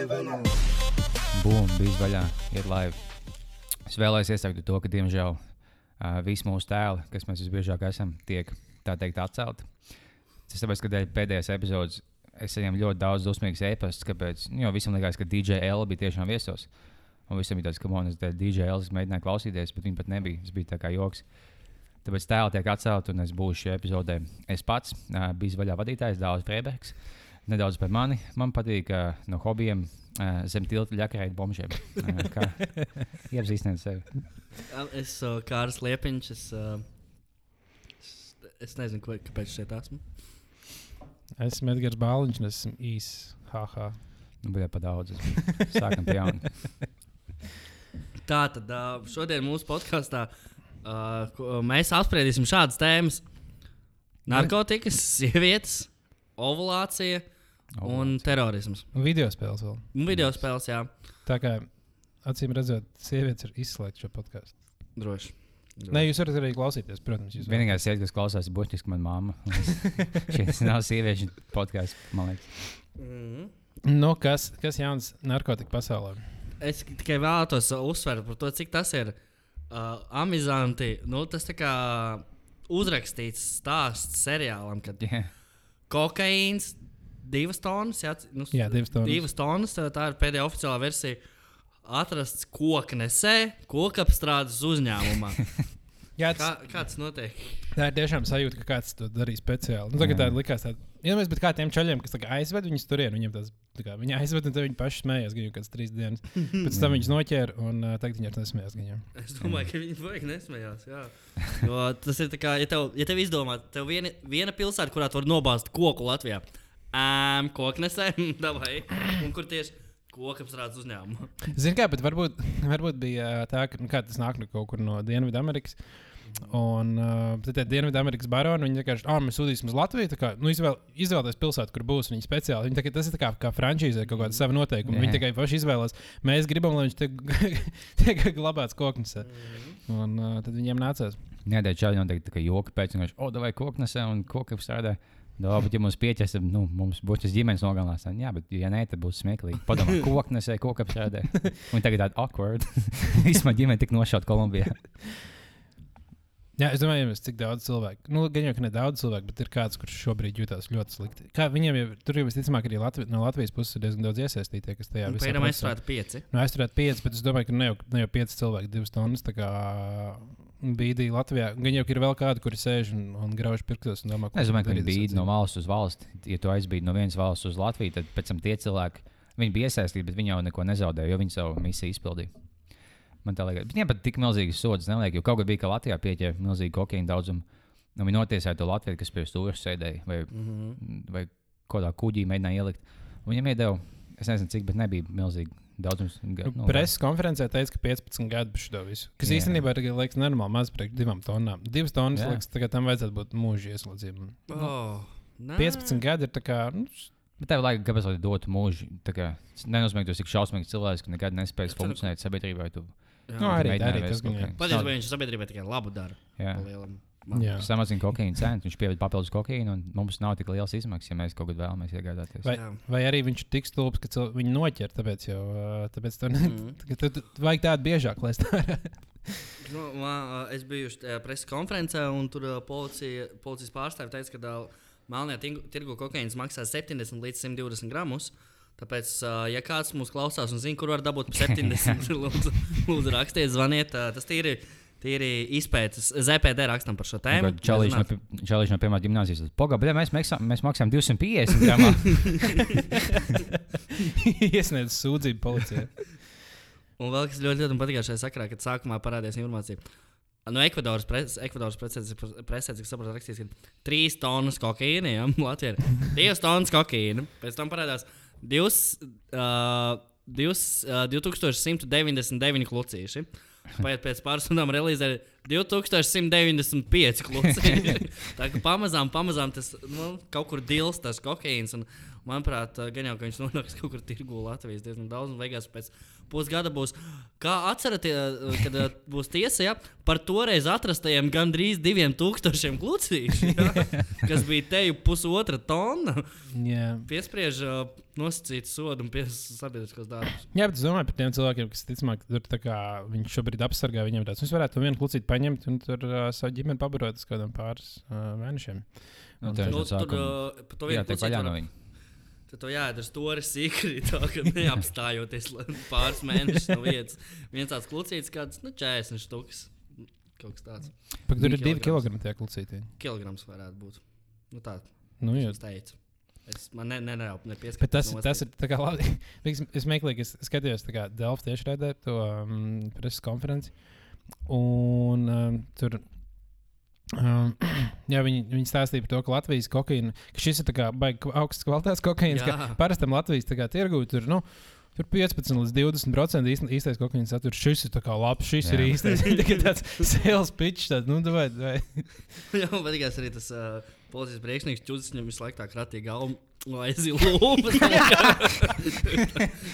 Bum, bija vaļā, ir live. Es vēlējos iesākt to, ka, diemžēl, uh, visi mūsu tēli, kas mēs visbiežāk esam, tiek tā teikt atcelti. Tas tāpēc, ka dēļ pēdējās epizodes es saņēmu ļoti daudz dusmīgas e-pastus, kāpēc, nu, jo visam likās, ka DJ L bija tiešām viesos. Un visam bija tāds, ka man ir DJ L, es mēģināju klausīties, bet viņi pat nebija. Tas bija tā kā joks. Tāpēc tēli tiek atcelti, un es būšu šajā epizodē. Es pats uh, biju vaļā vadītājs, Dārzs Freibergs. Nedaudz par mani. Man patīk uh, no hobijiem uh, zem tilta ļakarēt bombžiem. Uh, kā iepazīstināt sevi? Es esmu uh, Kārs Liepiņš. Es, uh, es, es nezinu, ko, kāpēc šeit esmu. Es esmu Edgars Bāliņš, un esmu īss. Haha. Nu, bija pa daudz. Sākam pie jauna. Tā tad uh, šodien mūsu podkāstā uh, mēs apspriedīsim šādas tēmas: narkotikas, sievietes, ovulācija un terorisms. Un video spēles vēl. Un video spēles, jā, Tā kā acīm redzot, sievietes ir izslēgts šo podkāstu. droši. Nē, jūs varat arī klausīties, protams. Jūs varat. Vienīgā sēde, kas klausās, ir ka manā mamma. Šis nav sieviešu podkāsts, man liekas. Mm. Nu, kas, kas jauns narkotika pasaulē? Es tikai vēlētos uzsvērt par to, cik tas ir uh, amizanti. Nu, tas tā kā uzrakstīts stāsts seriālam, kad Yeah. kokaīns, divas tonnas, jā, nu, Jā, divas tonnas. divas tonnas. tā- ir pēdējā oficiālā versija. Atrasts koknesē, kokapstrādes uzņēmumā. Jā, tas, kā tas notiek? tā ir tiešām sajūta, ka kāds to darīja speciāli. Nu, tagad tā likās. Ja mēs bet kā tiem čaļiem, kas aizved viņus turien, viņiem tas tā kā, viņi aizved, un viņi paši smējās, gan jau kāds trīs dienas. Pēc tam viņus noķēra, un uh, tagad viņi nesmējās. gan jau. Es domāju, ka viņi vajag nesmējās. Jā. Jo tas ir tā kā, ja tev, ja tev izdomā, tev viena, viena pilsēta, kurā tu vari nobāzt koku Latvijā. Um, koknesē, davai. Un kur tieši kokapstrādes uzņēmuma. Zini, kā, bet varbūt, varbūt bija tā, ka nu, kā tas nāk no kaut kur no Dienvidamerikas. Un uh, tad tie Dienvidamerikas baroni viņi vienkārši, ah, mēs sūtīsim uz Latviju. tā Kā, nu, izvēl, izvēlēties pilsētu, kur būs viņa speciāli. Viņi, tā, kā- tas ir tā kā, kā frančīzē, kaut kāda sava noteikuma. Viņi tikai paši izvēlās. Mēs gribam, lai viņš tiek, tiek glabāts koknesē. Un uh, tad viņiem nācās. Nē, tā čāļi noteikti tā kā joka pēc, un viņš, o, vai koknesē un koku strādā. Jā, bet, ja mums pieķersim, nu, mums būs tas ģimenes nogalinās, jā, bet, ja nē, tad būs smieklīgi. Padomā, koknesē, koku strādā. Un tagad tāda awkward. Vismaz ģimene tik nošaut Kolumbijā. Jā, es domāju, ja cik daudz cilvēku. Nu, gan jau, ka ne daudz cilvēku, bet ir kāds, kurš šobrīd jūtas ļoti slikti. Kā viņiem jau tur jau visticamāk arī Latvi, no Latvijas puses ir diezgan daudz iesaistītie, kas tajā visā Pēdējā procesā- aizstrādāt pieci. Nu, aizturēt pieci, bet es domāju, ka ne jau, ne jau pieci cilvēki, divas tonnas. kā Bīdīja Latvijā. Gan jau ir vēl kādi, kuri sēž un, un grauž pirkstos. Un domā, Es domāju, ka viņi bija no valsts uz valsti. Ja tu aizbīdi no vienas valsts uz Latviju, tad pēc tam tie cilvēki, viņi bija iesaistīti, bet viņi jau neko nezaudēja, jo viņi savu misiju izpildīja. Man tā liekas, viņiem pat tik milzīgas sodas neliek, jo kaut kā bija, ka Latvijā pieķēra milzīgu kokaīnu daudzumu. Nu, viņi notiesāja to Latviju, kas pie stūra sēdēja vai, Mm -hmm. vai kādā kuģī mēģināja ielikt. Viņam iedeva, es nezinu, cik, bet nebija milzīgi daudzums. ga- Nu, Preses konferencē teica, ka 15 gadi par šo visu. Kas Jā. īstenībā ir liekas, normāli maz priekš divām tonnām. Divas tonnas, liekas, tagad tam vajadzētu būt mūža ieslodzība. Oh, nē. 15 gadi ir tā kā. Nu, Bet tev laikam, kāpēc lai dotu mūžu? Tas nenozīmē, ka tu esi tik šausmīgs cilvēks, ka nekad nespēsi funkcionēt sabiedrībā. Tu, Jā. Nu, arī- mēģināji arī veikt tas ko. Patiesībā viņš sabiedrībai tikai labu dara. Samazina kokaīna cenu, viņš pievada papildus kokaīnu, un mums nav tik liels izmaksas, ja mēs kaut ko vēlamies iegādāties. Vai, Jā. vai arī viņš ir tik stulbs, ka viņu noķer, tāpēc jau tāpēc to ne, Mhm. ka tu, tu, vajag tādu biežāk, lai es tā varētu. Nu, man, es biju preses konferencē, un tur policija, policijas pārstāvis teica, ka melnajā tirgu- kokaīns maksā 70 līdz 120 gramus. Tāpēc, ja kāds mūs klausās un zina, kur var dabūt par 70, lūdzu, lūdzu rakstiet, zvaniet. Tas tīri, tīri izpētes, ZPD rakstam par šo tēmu. Čalīši no, no pirmā gimnāzijas. Pagaidām, mēs, maksā, mēs maksājam 250 gramā. Iesniedz sūdzību policijai. Un vēl kas ļoti, ļoti patīk šajā sakarā, kad sākumā parādījās informācija. No Ekvadoras preses, Ekvadoras preses, presē, cik saprotu, rakstīts, ka 3 tonnas kokaīna, ja Latvijā ir 2 tonnas kokaīna. Pēc tam parādās 2, uh, 2, uh, 2199 klucīši. Pēc, pēc pāris stundām relīzē 2195 klusi. tā kā pamazām, pamazām tas nu, kaut kur dils, tas kokaīns. Un, manuprāt, gan jau, ka viņš nonāks kaut kur tirgu Latvijas diezgan daudz, un beigās pēc pusgada būs. Kā atceraties, kad uh, būs tiesa ja, par toreiz atrastajiem gandrīz diviem tūkstošiem klucīšu, ja, kas bija te jau pusotra tonna, Jā. piespriež uh, nosacītu sodu un piesaistīt sabiedriskos darbus. Jā, bet es domāju par tiem cilvēkiem, kas ticamāk, tur tā kā viņš šobrīd apsargā viņiem tāds. Viņš varētu vienu klucīti paņemt un tur uh, savu ģimeni pabarot uz kādiem pāris uh, mēnešiem. Nu, Un ir Nu, tur sākuma. uh, to vienu tā Tad to jādara stūri sīkri, tā ka neapstājoties pāris mēnešus no vietas. Viens tāds klucītis, kāds nu, 40 štukas. Kaut kas tāds. Pak, tur ir Divi divi kilograms. kilogrami tie klucīti. Kilograms varētu būt. Nu, tā, Nu, jā. es teicu. Es man ne, ne, ne, nepieskatījos. Bet tas, tas ir tā kā labi. Es, meklēju, es skatījos Delfu tiešraidē to um, preses konferenci. Un um, tur. Um, jā, viņi, viņi stāstīja par to, ka Latvijas kokaīna, ka šis ir tā kā baigi augsts kvalitātes kokaīns. Jā. ka Parastam Latvijas tirgū tur, nu, tur 15 līdz 20% īst- īstais kokaīna saturs. Šis ir tā kā labs, šis jā. ir īstais. Tikai tāds sales pitch, tāds, nu, vai, vai. Jā, man patīk arī tas uh, policijas priekšnieks, Čudis, viņam visu laiku tā krātīgi galvu. Lai es lūpas.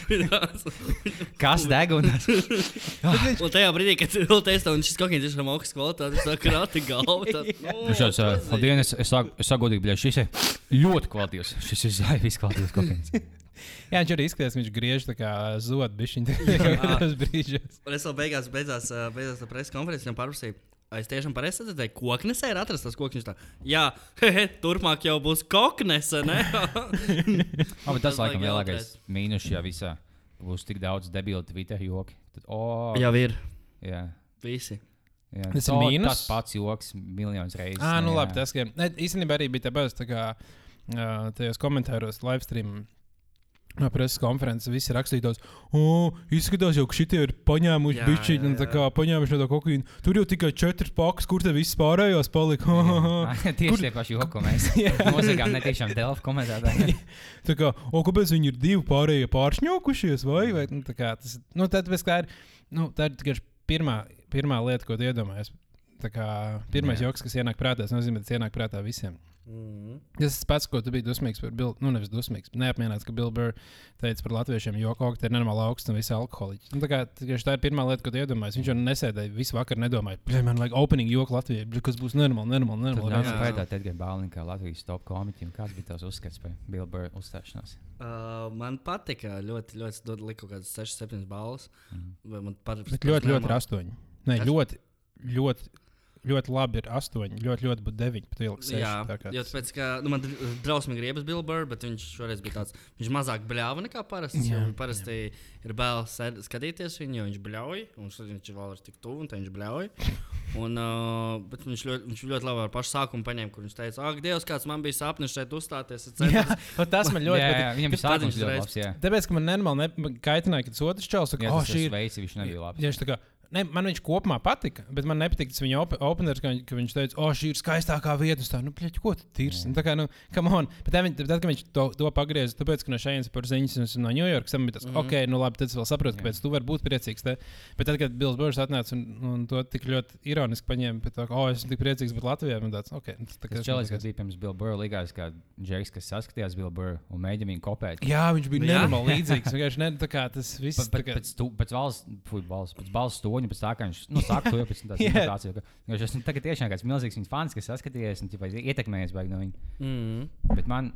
Kas deg un tajā brīdī, kad vēl testā, un šis kokaīns ir augstas kvalitātes, tā krāta galva. Tā, Nu, šāds, Labdien, es, es, es saku godīgi, bļa, šis ir ļoti kvalitīvs. Šis ir zvaigznes kvalitīvs kokaīns. Jā, viņš arī izskatās, ka viņš griež tā kā zod bišķiņu tajos brīžos. Un es vēl beigās, beigās, beigās tā preses konferences viņam parusīju. "Vai Es tiešām pareizi saprotu, ka koknesē ir atrasts tas koks. Jā, hehe, turpmāk jau būs koknese. ne?" Oh, bet tas Tas laikam lielākais mīnus šajā visā. Būs tik daudz debilu Twitter joki. Tad, oh, jau ir. jā, Visi. jā. Tas ir mīnus? Tas pats joks miljonus reizes. Ah, nu ne, labi, jā. tas ka, ne, īstenībā arī bija tāpēc, tā kā uh, tajos komentāros, live stream. No preses konferences visi rakstītos, o, izskatās, jau, ka šitie ir paņēmuši Jā, bišķi, jā, un tā kā paņēmuši no tā kokaīna. Tur jau tikai četras pakas, kur te viss pārējās palika. Tieši tie paši joki, ko mēs Jā. nosakām, ne tiešām Delfa komentētāji. tā kā, o, kāpēc viņi ir divi pārējie pāršņokušies, vai? vai nu, tā kā tas, nu, tad, tāpēc, kā ir, nu, tā ir tikai pirmā, pirmā lieta, ko tu iedomājies. Tā kā pirmais Jā. joks, kas ienāk prātā, tas nozīmē, ka tas ienāk prātā visiem. Mm. Tas tas pats, ko tu biji dusmīgs par Bill. Nu, nevis dusmīgs, neapmierināts, ka Bill Burr teica par latviešiem, jo kokteļi ir nenormāli augsts un visi alkoholiķi. Nu, tā, kā, tā ir pirmā lieta, ko tu iedomājies. Viņš jau nesēdēja visu vakaru, nedomāja, ka man vajag opening joku Latvijai, kas būs nenormāli, nenormāli. Tad nenormāli. nāc Jā. pētāt Edgars Bāliņš, kā Latvijas top komiķim. Kāds bija tavs uzskats par Bill Burr uzstāšanos? Uh, man patika ļoti, ļoti, ļoti liku kaut kādas 6, 7 balvas. Mhm. Vai Man patīk. Bet ļoti, ļoti ir astoņi. Nē, ļoti, ļoti, ļoti labi ir astoņi. Ļoti, ļoti būtu deviņi, pat ielikt seši. Jā, tā kā jo tāpēc, ka nu, man dr- drausmīgi riebas Bill Burr, bet viņš šoreiz bija tāds, viņš mazāk bļāva nekā parasti. Jā, Jā, parasti jā. ir bail skatīties viņu, jo viņš bļauj, un viņš vēl ir tik tuvu, un tā viņš bļauj. Un, uh, bet viņš ļoti, viņš ļoti labi ar pašu sākumu paņēma, kur viņš teica, ak, Dievs, kāds man bija sapnis šeit uzstāties. Es Jā, tas man ļoti jā, patīk. jā, viņam bija viņš ļoti labs. Jā, Tāpēc, ka man nenormāli ne, kaitināja, ka tas otrs čels saka, jā oh, šī ir veids, viņš nebija labs. Kā, ne, man viņš kopumā patika, bet man nepatīk tas viņa op openers, ka, viņ- ka viņš teica, o, šī ir skaistākā vieta. Tā, nu, pļeķ, ko tu tīrs? Nu, tā kā, nu, come on. Bet viņ- tad, kad viņš to, to pagrieza, tāpēc, ka no šejienes par ziņas un no Ņujorkas, tam bija tas, mm ok, nu labi, tad es vēl saprotu, kāpēc tu vari būt priecīgs. Te. Bet tad, kad Bills Burns atnāca un, un to tik ļoti ironiski paņēma, bet tā, oh, es esmu tik priecīgs, bet Latvijā man tāds, ok. nu, Tā, Tas čalis, kas bija pirms Bill Burr, likās kā Džeks, kas saskatījās Bill Burr un mēģināja viņu kopēt. Jā, viņš bija Nu, nenormāli līdzīgs. Vienkārši ne, tā kā tas viss. Pēc, tā kā- pēc, tu- pēc valsts, fuj, valsts, pēc balss toņa, pēc tā, ka viņš, nu, saka to jau pēc tam Jā. imitāciju, ka, ka es esmu tagad tiešām kāds milzīgs viņa fans, kas saskatījies un, ķipa, ietekmējies baigi no viņa. Mm. Bet man,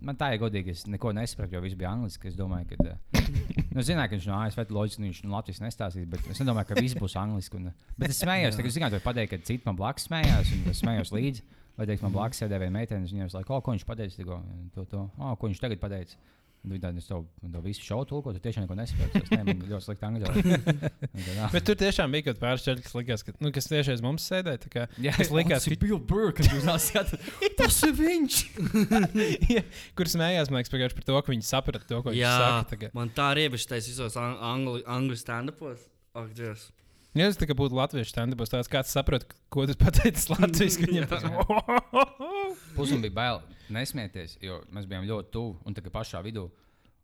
man tā ir godīgi, es neko nesapratu, jo viss bija angliski. Es domāju, ka, eh, nu, zināju, ka viņš no ASV loģiski viņš no Latvijas nestāstīs, bet es nedomāju, ka viss būs angliski. Un, bet es smējos, tagad zināju, to pateikt, ka citi man blakus smējās, un es smējos līdzi. Vai teikt, man blakus sēdēja viena meitene, viņa jau laikā, ko viņš pateica, to, to, oh, ko viņš tagad pateica. Viņa tādu to, to visu šovu tulko, tu tiešām neko nesaproti. Es nezinu, ļoti slikti angļu valodā. Bet tur tiešām bija kaut kāds pāris čaļi, kas likās, ka, nu, kas tieši aiz mums sēdēja. tā kā- Jā, kas likās, ka Bill Burr, kad jūs nācāt, tas ir viņš! Jā, kur smējās, man liekas, pagājuši par to, ka viņi saprata to, ko viņš Jā, saka. tā kā- man tā riebišķi taisa visos ang angļu, angļu stand-upos. Ak, Dievs. Ja tas tikai būtu latviešu standarts, tāds kāds saprot, ko tas pateicis viņam tas Pusam bija bail nesmieties, jo mēs bijām ļoti tuvu un tā kā pašā vidū.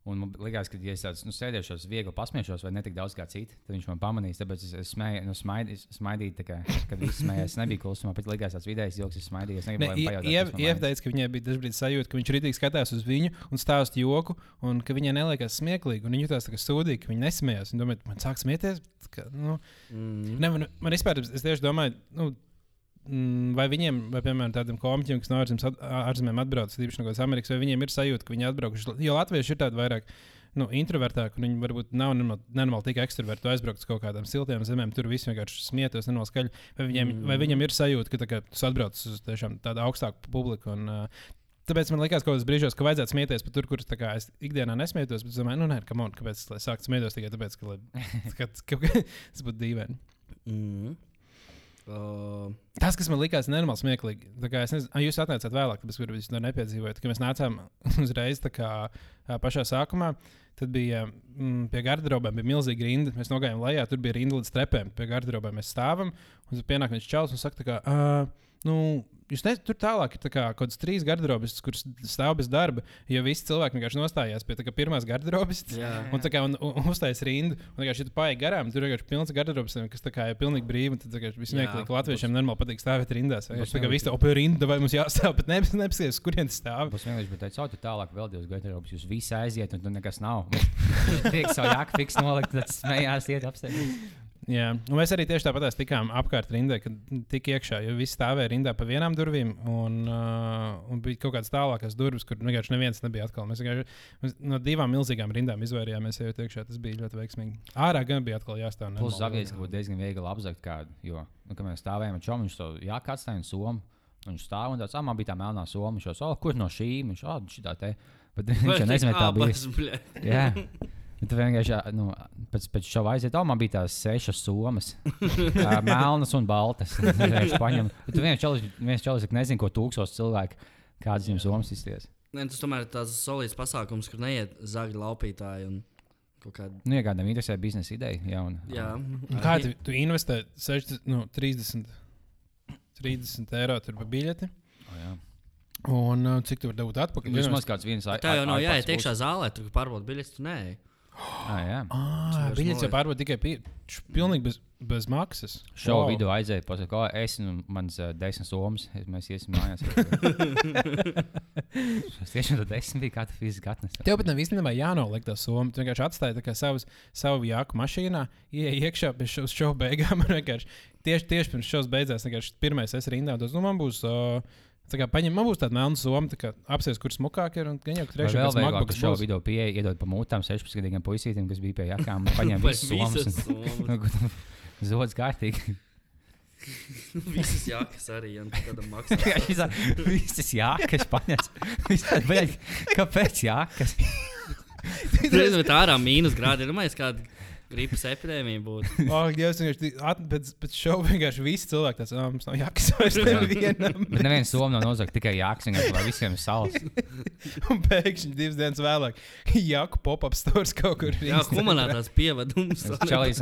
Un man liekas, ka, ja es tāds nu, sēdēšos, viegli pasmiešos, vai ne tik daudz kā citi, tad viņš man pamanīs. Tāpēc es, es smēju, nu, smaidīju, smaidīju tā kā, kad viss smējās. Es nebiju klusumā, bet likās tāds vidējs joks, es smaidīju. Es Ne, negribu, lai kas man Ieva vajag. teica, ka viņai bija dažkārt sajūta, ka viņš rītīgi skatās uz viņu un stāsta joku, un ka viņai neliekas smieklīgi. Viņa jutās tā kā sūdīgi, ka viņa nesmējās. Viņa domāja, man sāk smieties. Ka, nu, Mm. ne, man, man vispār, es tieši domāju, nu, vai viņiem, vai piemēram tādiem komiķiem, kas no ārzemēm atbrauc, īpaši no kādas Amerikas, vai viņiem ir sajūta, ka viņi atbraukuši. Jo latvieši ir tādi vairāk. Nu, introvertāki, un viņi varbūt nav nenormāli, nenormāli tik ekstraverti. Tu aizbrauc uz kaut kādām siltām zemēm, tur viss vienkārši smietos, nenoskaļi. Vai viņiem, mm. vai viņam ir sajūta, ka tā kā, tu atbrauc uz tādu augstāku publiku? Un, uh, Tāpēc man liekas, ka kaut kādos brīžos, ka vajadzētu smieties par tur, kur tā kā es ikdienā nesmietos. Bet es domāju, nu, nē, kam on, kāpēc es sāku smieties tikai tāpēc, ka, lai, ka, ka, ka tas būtu dīvaini. Mm. Uh, Tas, kas man likās nenormāli smieklīgi, kā es nezinu, jūs atnācāt vēlāk, tāpēc jūs to nepiedzīvojat. Kad mēs nācām uzreiz kā pašā sākumā, tad bija mm, pie garderobām bija milzīga rinda. Mēs nogājām lejā, tur bija rinda līdz trepēm. Pie garderobām mēs stāvam, un tad pienāk viens čels un saka, kā, uh, nu, Jūs ne, tur tālāk ir tā kā, kaut kādas trīs garderobas, kuras stāv bez darba, jo visi cilvēki vienkārši nostājās pie kā pirmās garderobas. jā. Un tā kā un, un, uztais rindu, un ja tu paiet garām, tur vienkārši pilns garderobs, kas kā ir pilnīgi brīvi. un Tad viss Jā, smieklīgi, ka latviešiem nenormāli patīk stāvēt rindās. Vienkārši tā kā tā opē rinda, vai mums jāstāv, bet nepaskatās, nepaskatās, kurien tas stāv. Būs vienkārši, bet teicu, tu tālāk vēl divas garderobas. Jūs visi aiziet, un tur nekas nav. Tiek savu jāku fiks nolikt, tad smējās iet apstāties. Jā, un mēs arī tieši tāpat tikām apkārt rindai, kad tik iekšā, jo visi stāvēja rindā pa vienām durvīm, un, uh, un bija kaut kādas tālākas durvis, kur vienkārši neviens nebija atkal. Mēs vienkārši mēs no divām milzīgām rindām izvairījāmies, ejot iekšā. Tas bija ļoti veiksmīgi. Ārā gan bija atkal jāstāv. Plus, normāli. Zavijas, ka būtu diezgan viegli apzakt kādu. Jo, nu, kad mēs stāvējām ar čomu, viņš to jāka atstāja un somu. un Viņš stāv un tāds, ah, man bija tā melnā soma. Viņš jau, oh, kur no šīm? Viņš, ah, šī tā te. Bet viņš jau nezina, tā bija. Jā. Bet tu vienkārši nu, pēc, pēc šova aiziet, oh, man bija tās sešas somas, melnas un baltas. Tu viens čalis, viens čalis, ka nezinu, ko tūkstoši cilvēku, kādas viņam somas izties. Nē, tas tomēr ir tāds solīts pasākums, kur neiet zagļu laupītāji un kaut kāda. Nu, ja kādam interesē biznesa ideja, jauna. Jā, Un Kā tu, tu investē 60, nu, 30, 30 eiro tur par biļeti? Oh, jā. Un cik tu vari dabūt atpakaļ? Nu, Vismaz kāds viens tā jau nav jāiet iekšā zālē, tur pārbaudīt biļetes. Tu Ah, jā. Ah, biļets jau pārbaudīja tikai pie, pilnīgi bez, bez maksas. Šovu Wow. vidū aizēja, pasakā, ko es un mans uh, desmit somas, mēs iesim mājās. es tiešām tad desmit bija katra fiziska atnesa. Tev pat nav īstenībā jānoliek tā summa. Tu vienkārši atstāji tā kā savus, savu jāku mašīnā, ieej iekšā pēc šīs šova beigām. Tieši, tieši pirms šovs beidzās, vienkārši pirmais es rindā. Tas, nu, man būs, uh, tā kā, paņem, man būs tāda melna soma, tā kā apsies, kur smukāk ir. Un gan jau, trešā vieglāk, ka MacBooks šo būs. video pieeja iedod pa mūtām 16-gadīgiem puisītiem, kas bija pie jakām, paņem visas somas. un- Zods kārtīgi. Visas jākas arī, ja kādam maksā. Viņš tā, Visas jākas bet Kāpēc jākas? Tur ir ārā mīnus grādi. Ir domājis, kāda gripas epidēmija būtu. Oh, Dievs, vienkārši at, pēc, pēc šova vienkārši visi cilvēki tāds, ah, mums nav jākas vairs nevienam. Bet neviens somu nav nozagt tikai jākas, vienkārši lai visiem ir sals. Un pēkšņi divas dienas vēlāk, Jaku pop-up stūris kaut kur Jā, Instagramā. humanātās pievadums. Es čalīs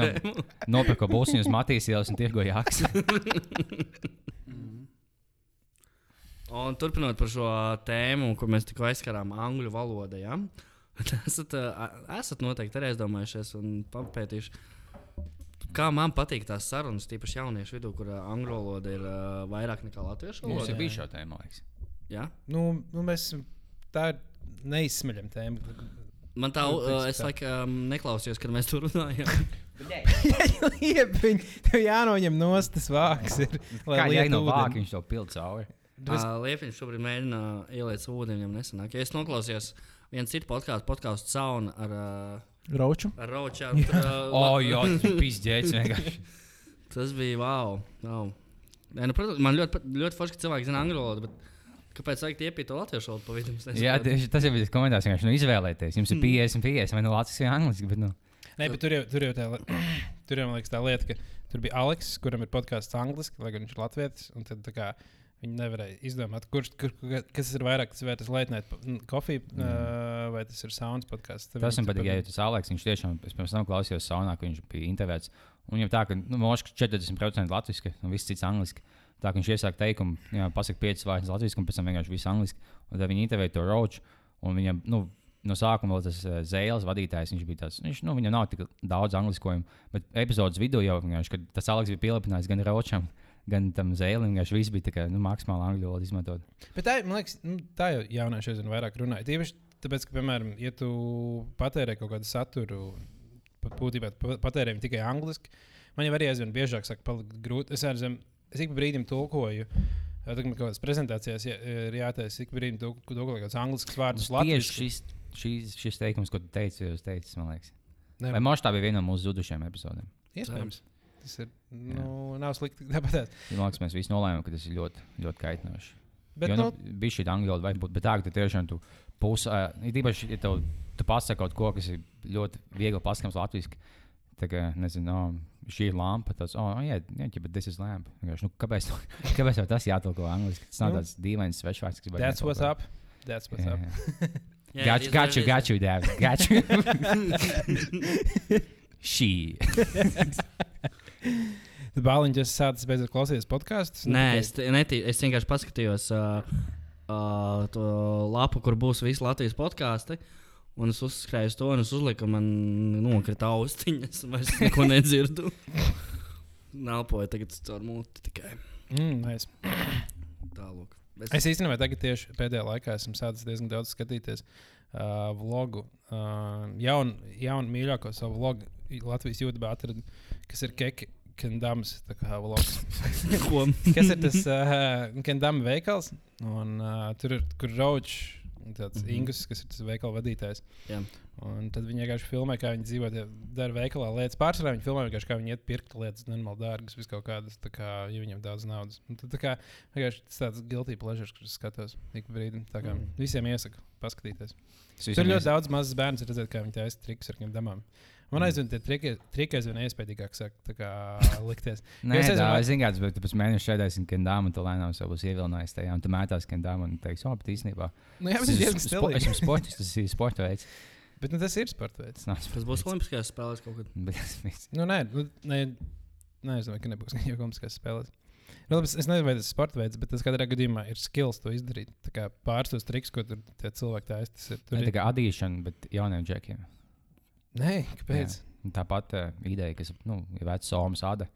nopirku būsņus Matīs ielas un tirgo jākas. Un turpinot par šo tēmu, ko mēs tikko aizskarām angļu valodā, ja? esat, esat noteikti arī aizdomājušies un papētījuši. Kā man patīk tās sarunas, tīpaši jauniešu vidū, kur angļu valoda ir uh, vairāk nekā latviešu Mums valoda. ir bijis šā tēma, man liekas. Ja? Nu, nu, mēs tā ir neizsmeļama tēma. Man tā, Nu, uh, es laikam neklausījos, kad mēs tur runājām. Tev jānoņem nost tas vāks. Ir, lai jau no vāka viņš to pild cauri. Uh, Liepiņš šobrīd mēģina ieliet ūdeni, viņam nesanāk. Ja es noklausījos vienu citu podkāstu, podkāstu saunu ar, uh, Rauču. ar Ročāru. tur, ā, O, la- jā, tas bija izģēts vienkārši. Tas bija wow. wow. Nē, nu, protams, man ļoti, ļoti forši, ka cilvēki zina angļu valodu. Bet... Kāpēc vajag iepīt to latviešu valodu pa vidu? Es nesaprotu. Jā, tieši tas jau bija komentārs. vienkārši, Nu, izvēlēties. Jums ir 50, 50 vai nu latviešu vai angliski. Bet, nu, Nē, bet tur jau, tur jau tā, tur jau man liekas tā lieta, ka tur bija Aleks, kuram ir podkāsts angliski, lai gan viņš ir latvietis. Viņi nevarēja izdomāt, kurš kur, kas ir vairāk, tas vai tas lētnēt kofija uh, vai tas ir sounds podkāsts. Tas man patīk, ja tas Aleks, viņš tiešām, es pirms tam klausījos saunā, ka viņš bija intervēts. Un viņam tā, ka, nu, moškas 40% latviski un viss cits angliski. Tā kā viņš iesāk teikumu, jā, pasaka 5 vārdus latviešu, un pēc tam vienkārši viss angliski. Un tad viņi intervēja to roču, un viņam, nu, no sākuma vēl tas uh, zēles vadītājs. Viņš bija tāds, viņš, nu, viņam nav tik daudz angliskojumu, bet epizodes vidū jau vienkārši, kad tas Aleks bija pielipinājis gan Ročam, gan tam zēlim, vienkārši viss bija tā kā, nu, maksimāli angļu valodu izmantot. Bet tā, man liekas, nu, tā jau jaunieši aizvien vairāk runāja. Tieši tāpēc, ka, piemēram, ja tu patērē kaut kādu saturu, būtībā pa- patērē tikai angliski, man jau arī aizvien biežāk saka, palikt grūti. Es, aizvien, es ik pa brīdim tulkoju. Man kaut kādas prezentācijas jā- ir jātaisa, ik brīdim tulko kaut kādus angliskus vārdus. Tieši latviski. šis, šis, šis teikums, ko tu teici, jau teicis, man liekas. Ne, Vai Mošs tā bija viena no mūsu zudušajām epizodēm? Iespējams. Tas ir. Nu, nav slikti. Tāpat. Ja Man liekas, mēs visi nolēmām, ka tas ir ļoti, ļoti kaitinoši. Bet, jo, nu, nu, bija šī angļu valoda, vai būt, bet tā, ka tu tiešām tu pusi, uh, īpaši, ja tev, tu pasaki kaut ko, kas ir ļoti viegli paskams latviešu. Tā kā, nezinu, no, šī ir lampa. Tas, oh, jā, jā, jā, bet tas ir lampa. Nu, kāpēc, kāpēc tas jātulko angliski? Tas nav Nu. tāds dīvains svešvārds, kas that's what's up. That's what's Jā, up. Jā, Got it you, got you, it got you, Dad. Got you. Šī. Bāliņš es sācis beidzot klausīties podkāstus. Nē, es, netī, es vienkārši paskatījos uh, uh, to lapu, kur būs visi Latvijas podkāsti. Un es uzskrēju uz to, un es uzliku, man nokrita austiņas, un es neko nedzirdu. Nāpoju tagad caur muti tikai Mm, nice. tālāk. Es īstenībā tagad tieši pēdējā laikā esmu sācis diezgan daudz skatīties uh, vlogu. Uh, jaunu, jaunu mīļāko savu vlogu Latvijas YouTube atradu, kas ir Keki Kendams. tā kā vlogs. Kas ir tas uh, Kendama veikals? Un, uh, tur ir kur Raučs. Tāds mm. -hmm. Ingus, kas ir tas veikala vadītājs. Jā. Un tad viņi vienkārši filmē, kā viņi dzīvo, dara veikalā lietas. Pārsvarā viņi filmē vienkārši, kā viņi iet pirkt lietas, normāli dārgas, vis kaut kādas, tā kā, ja viņiem daudz naudas. Un tad tā kā vienkārši tas tāds guilty pleasure, kurus skatos ik pa brīdim. Tā kā Mm. visiem iesaku paskatīties. Es Tur ļoti ies- daudz mazas bērnu redzēt, kā viņi taisa trikus ar kādām damām. Man aizvien tie triki, aizvien kā likties. Nē, es es nezinu, vai- nezinu, kāds ir. Pēc mēneša šeit kandām, un tu lēnām sev būs ievilinājis tajā, un tu mētās kandām, un teiks, oh, bet īstenībā. Nu, jā, ir ir diezgan stilīgi. Esmu sports, tas ir sporta veids. Bet nu, tas ir sports veids. Tas nav Tas būs. Olimpiskajās spēlēs kaut kad. Bet tas viss. Nu, nē, nu, nē, nē, es domāju, ka nebūs jau kaut kas spēlēs. Nu, labi, es es nezinu, vai tas ir sporta veids, bet tas katrā gadījumā ir skills to izdarīt. Tā kā pāris tos triks, ko tur tie cilvēki taisa. Tas ir. Tur Tā ir kā adīšana, bet jauniem džekiem. Nē, kāpēc? Un Tāpat uh, ideja, kas nu, ir vecs somas ada.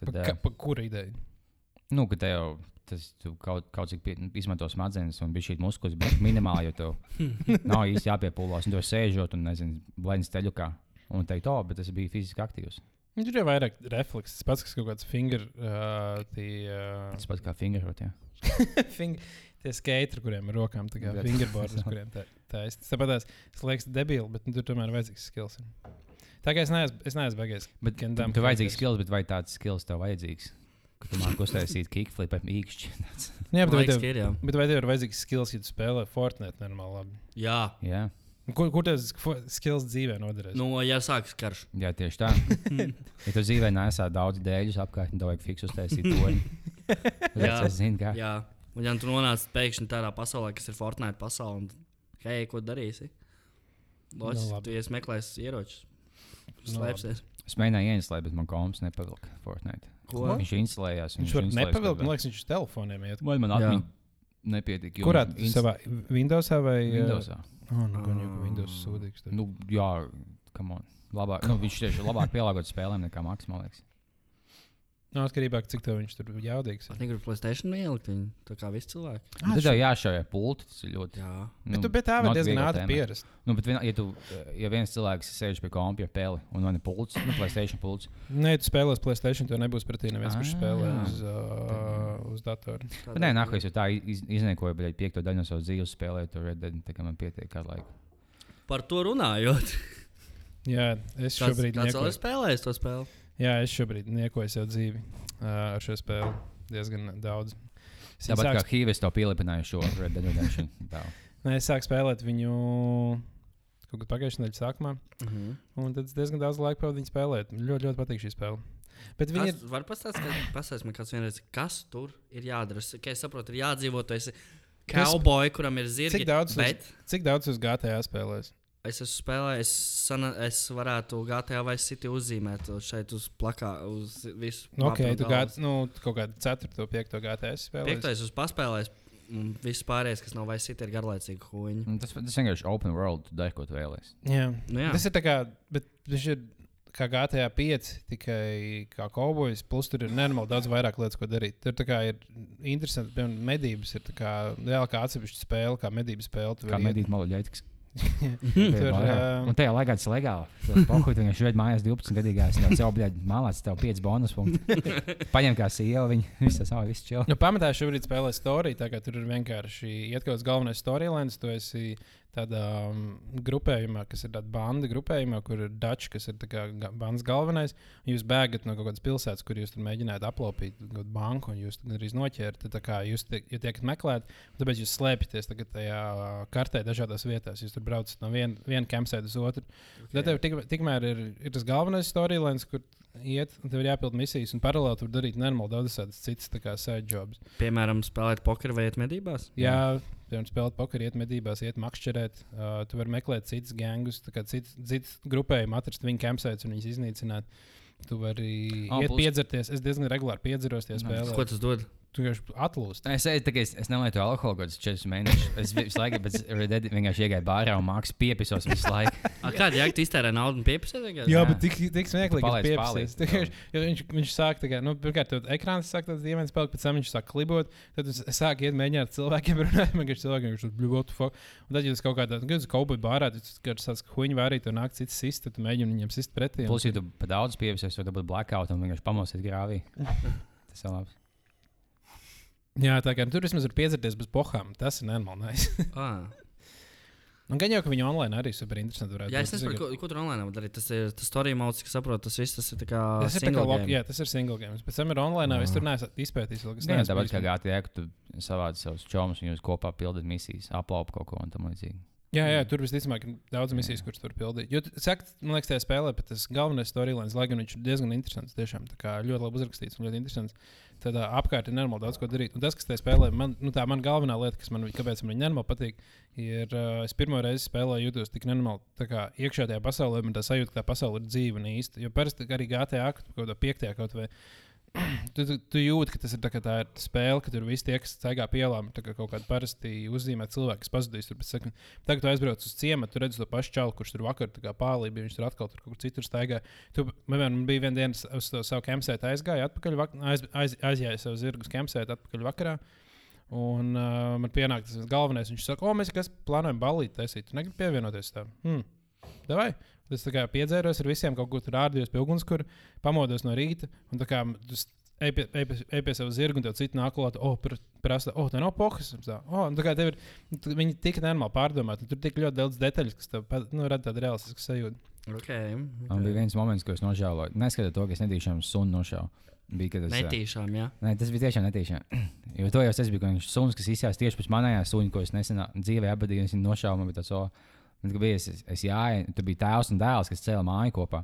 Pa, Tad, ka, uh, pa kura ideja? nu, ka te jau tas kaut, kaut cik pie- izmanto smadzenes un bija šī muskuļus, bet minimāli, jo tev nav īsti jāpiepūlās. Un tu sēžot un, nezinu, blēņas teļukā. Un teikt, oh, bet tas bija fiziski aktīvs. Nu, Tur jau vairāk refleks. Tas pats, kas kaut kāds finger. Uh, tie, uh, Tas pats kā fingerot. Jā. Fing- Tie skateri, kuriem ir rokām, tā kā fingerboards, kuriem tā ir. Tāpat tās liekas, debīli, bet nu, tur tomēr ir vajadzīgs skills. Tā kā es neesmu, es neesmu beigās. Bet damn tu vajadzīgs skills, bet vai tāds skills tev vajadzīgs? Ka tu māki uztaisīt kickflip, īkšķi. Nu, Jā, bet vai tev, ir, jā. bet vai tev ir vajadzīgs skills, ja tu spēlē Fortnite normāli? Labi? Jā, jā. Kur, kur tas skills dzīvē noderēs? nu, ja sākas karš. jā, tieši tā. Ja tu dzīvē nesā daudz dēļus apkārt, tad vajag fiks uztaisīt to. Jā. Es zinu, kā. Jā, un ja tu nonāc pēkšņi tādā pasaulē, kas ir Fortnite pasaule, hei, ko darīsi? Loģiski, Nu, nu, labi. tu ies meklēsi ieročus. Nu, Slēpsies. Es mēģināju ieinstallēt, bet man komps nepavilka Fortnite. Ko? Viņš instalējās. Viņš nepavilkt, kaut man liekas, viņš uz telefoniem iet. Vai man atmiņa nepietika? jo Kurā? viņš inst- Savā Windowsā vai uh, Windowsā. Oh, nu, gan jau Windows sūdīgs. tad. Nu, jā, come on. Labāk, nu, viņš tieši labāk pielāgots spēlēm nekā Maks, man liekas. Nu, atkarībā no cik tev viņš tur jaudīgs. Es negribu Playstation ielikt viņu, tā kā visi cilvēki. Ah, Tad tev jāšauj pulti, tas ir ļoti. Jā, Bet tu pie tā vari diezgan ātri pierast. Nu, bet, vien, ja, tu, ja viens cilvēks sēž pie kompja peli un man ir pults, nu, Playstation pults, Nē, tu spēlēsi Playstation, tev nebūs pretī neviens, kurš spēlē uz, uh, uz datoru. Bet nē, nākamais jau tā iz, izniekoja, bet piekto daļu no savas dzīves spēlēju, tur Red Dead, tā kā man pietiek kādu laiku. Par to runājot. Jā, es šobrīd kāds vēl ir spēlējis to spēli? Jā, es šobrīd niekoju sev dzīvi uh, ar šo spēli diezgan daudz. Es Tāpat sāku kā Hīves to pielipināju šo Red Dead Redemption. Tā. Nē, es sāku spēlēt viņu kaut kad pagājušajā nedēļas sākumā. Uh -huh. Un tad es diezgan daudz laika pavadīju spēlēt. Man ļoti, ļoti patīk šī spēle. Bet viņi ir. var pastāstīt, man kāds vienreiz, kas tur ir jādara. Ka es saprotu, ir jādzīvot, cowboy, kuram ir zirgi. Cik daudz, bet uz, cik daudz uz GTA spēlēs? Es esmu spēlējis, es, sana, es varētu GTA vai City uzzīmēt šeit uz plakā, uz visu. Nu, ok, tu gāji nu, kaut kādu 4, 5 GTA spēlēs. Piektais uz paspēlējis. Un viss pārējais, kas nav vairs citi, ir garlaicīgi huīņi. Un Tas, tas vienkārši open world, tu dari, ko tu vēlēsies. Jā. Nu, jā. Tas ir tā kā, bet viņš ir kā GTA 5, tikai kā kaubojs, plus tur ir nenormāli daudz vairāk lietas, ko darīt. Tur ir interesanti, piemēram, medības ir tā kā, reāli kā atsevišķa spēle, kā medību spēle. Kā medīt maluļaitis. Tur, ā, Un tajā laikā tas ir legāli. Pohuļ, viņš šeit mājās 12 gadīgās. Viņš jau bija malāts, tev 5 bonus punkti. Paņem kā sieva, viņa visu savu visu čelu. Nu, pamatā šobrīd spēlē storiju, tā kā tur ir vienkārši iet kaut kāds galvenais storylines. Tu esi tādā um, grupējumā, kas ir tāda banda grupējumā, kur ir Dutch, kas ir bandas galvenais. Jūs bēgat no kaut kādas pilsētas, kur jūs mēģināt aplaupīt banku, un jūs arī noķert. Tad tā kā jūs tiek, ja tiekat meklēt, tāpēc jūs slēpjaties tajā uh, kartē dažādās vietās. Jūs tur braucat no viena vien campsite uz otru. Okay. Tad tev tik, tikmēr ir, ir tas galvenais storylines, kur iet, un tev ir jāpild misijas, un paralēli tur darīt nenormāli daudz tādas citas jobs. Piemēram, spēlēt pokeru vai iet medībās. Jā, piemēram, spēlēt pokeru, iet medībās, iet makšķerēt. Uh, tu vari meklēt citus gangus, citus cit grupējumus, atrast viņu campsites un viņus iznīcināt. Tu vari Oh, oh, iet plus- piedzerties. Es diezgan regulāri piedzeros Jā. spēlē. Ko tas dod? Tu vienkārši atlūst. Es, eju, tā kā es, es nelietu alkoholu kaut kādus 4 mēnešus. Es visu laiku vienkārši iegāju bārā un mākslinieks piepisos visu laiku. A, Kāda jēga iztērē naudu un pieprasē? Jā, bet tik, tik smieklīgi, ka pieprasīs. pālīt. Viņš, jo viņš, viņš sāk, kā, nu, pirmkārt, tad ekrāns sāk tāds dīvains palikt, pēc tam viņš sāk klibot. Tad es sāku iet mēģināt ar cilvēkiem runāt, vienkārši cilvēkiem, kurš tur what the fuck. Un tad, ja tas kaut kādā, kad uz kauboju bārā, tad tas tāds huņu vārīt, tur nāk cits sist, tad tu mēģini viņam sist pretī. Plus, ja tu pa daudz piepisos, tad būtu blackout un vienkārši pamosies grāvī. Tas ir labi. Jā, tā kā nu, tur vismaz ir piedzerties bez pohām. Tas ir nenormāli. Nice. Ah. Un gan jau, ka viņi online arī super interesanti varētu Jā, es būt. nesaprotu, ko, ko tur online var darīt. Tas ir tas story modes, kas saprot, tas viss tas ir tā kā. Tas ir, tā kā game. jā, tas ir single game. Pēc tam ir online. Es tur neesmu izpētījis. neesmu tāpat kā gāja, ka tu savādi savus čomus un jūs kopā pildat misijas, aplaupa kaut ko un tam līdzīgi. Jā, jā, tur visticamāk ir daudz misijas, kuras tur pildīt. Jo, saka, man liekas, tajā spēlē pat tas galvenais storylines, lai gan viņš ir diezgan interesants, tiešām tā kā ļoti labi uzrakstīts un ļoti interesants. Tad ā, apkārt ir nenormāli daudz ko darīt. Un tas, kas tajā spēlē, man, nu, tā man galvenā lieta, kas man, kāpēc man viņa nenormāli patīk, ir, uh, es pirmo reizi spēlēju, jūtos tik nenormāli, tā kā iekšā tajā pasaulē, man tā sajūta, ka tā pasaule ir dzīva un īsta. Jo parasti arī GTA, kaut kādā piektajā kaut vai. Tu, tu, tu jūti, ka tas ir, tā, tā ir spēle, ka tur viss tie, kas staigā pie ielām, ir kaut kāda parasti uzzīmēta cilvēka, kas pazudīs. Tur, sekund- Tagad tu aizbrauc uz ciematu, tu redz to pašu čalu, kurš tur vakar pāri bija. Viņš tur atkal tur kaut kur citur staigā. Tu, man bija viena diena, uz to savu kempsētu aizgāju, atpakaļ, vak- aiz, aiz, aizjāju savu zirgu kempsētu atpakaļ vakarā. Un uh, man pienāk tas galvenais. Viņš saka, o, mēs kas plānojam balīt taisīt. Tu negribi pievienoties tam. Hmm. Davai. Es tā kā piedzēros ar visiem, kaut ko tur ārdījos pie ugunskura, pamodos no rīta. Un tā kā tu ej pie, ej pie, ej pie sava zirga, un tev citi nāk klāt, oh, pr- prasa, oh, tā nav pohas. Un Tā, oh, un tā kā tev ir, tu- viņi tik nenormāli pārdomāti. un Tur tik ļoti daudz detaļu, kas tev nu, rada tādu realistisku sajūtu. Okay, Man bija viens moments, ko es nožēloju. Neskatoties to, ka es netīšām sunu nošāvu. Bija, es, ā, Netīšām, jā. Nē, tas bija tiešām netīšām. Jo to jau es biju, ka viņš suns, kas izsījās tieši pēc manējā suņa, ko es nesenā dzīvē apbadīju, un viņš nošāva man bija tāds, o, kad bija es, es, jāju, tur bija tēvs un dēls, kas cēla māju kopā.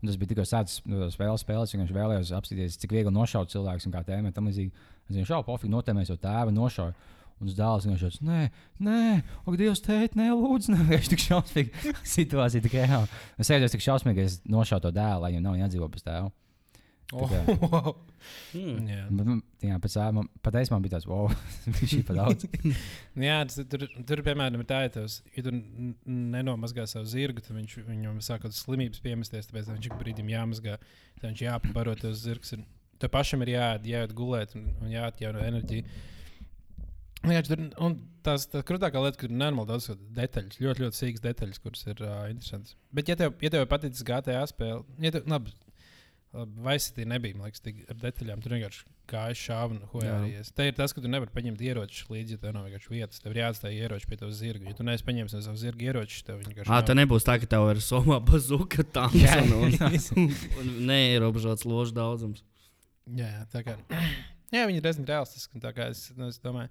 Un tas bija sācis no tās spēles, spēles, viņš vēlējās apstīties, cik viegli nošaut cilvēku un kā tēmē tam līdzīgi. Es viņam šaubu, pofīgi notēmēs jau tēvu nošauju. Un tas dēls vienkārši tāds, nē, nē, ak, Dievs, tēt, nē, lūdzu, nē, viņš tik šausmīgi situācija tik reāla. Es sēžos tik šausmīgi, ka es nošauju to dēlu, lai viņam nav jādzīvo bez tēva. Oh, kā- Hmm. jā. Bet, man- jā, pēc man patiesībā man bija tāds, wow, viņš ir pa daudz. Jā, tas, tur, tur, piemēram, ir tā, ja, tavs, ja tu nenomazgā savu zirgu, tad viņš, viņam sāk kaut kādas slimības piemesties, tāpēc viņš brīdim jāmazgā. Tad viņš jāpabaro tos zirgus. ir- Tev pašam ir jāiet, jāiet gulēt un, un jāatjauno enerģija. Jā, tur, un tās tā krūtākā lieta, ka ir nenormāli daudz detaļas, ļoti, ļoti sīkas detaļas, kuras ir uh, interesantas. Bet, ja tev, ja tev patīk GTA spēle, ja tev, labi, labi Vaisitī nebija, man liekas, tik ar detaļām. Tur vienkārši gāja šāva un Jā. hojāries. Te ir tas, ka tu nevari paņemt ieročus līdzi, ja tev nav vienkārši vietas. Tev ir jāatstāj ieroči pie tavas zirga. Ja tu neesi paņēmis no savas zirga ieročus, tev vienkārši. Ah, tā nebūs tā, ka tev ir somā bazuka tāds Jā, un, un, un neierobežots ložu daudzums. Jā, tā kā. Jā, viņi ir diezgan realistiski. Tā kā es, nu, es domāju,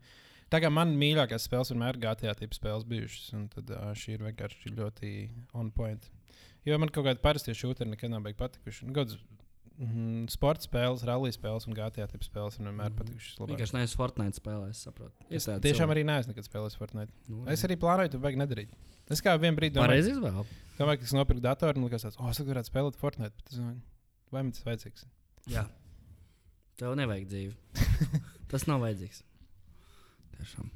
tā kā man mīļākās spēles vienmēr ir GTA tipa spēles bijušas, un tad šī ir vienkārši ļoti on point. Jo man kaut kāda parastie šūteri nekad nav beiguši patikuši. Nu, Gods, mm, sporta spēles, rallija spēles un GTA tipa spēles man vienmēr Mhm. patikušas. labāk. Vienkārši neesmu Fortnite spēlē, es saprotu. Es tiešām cilvēki. arī neesmu nekad spēlējis Fortnite. Nu, Es arī plānoju to vajag nedarīt. Es kā vienā brīdī domāju, izvēle. domāju, ka es nopirku datoru un likās, tāds, oh, es varētu spēlēt Fortnite. Bet es domāju, vai man tas vajadzīgs? Jā. Tev nevajag dzīvi. Tas nav vajadzīgs. Tiešām.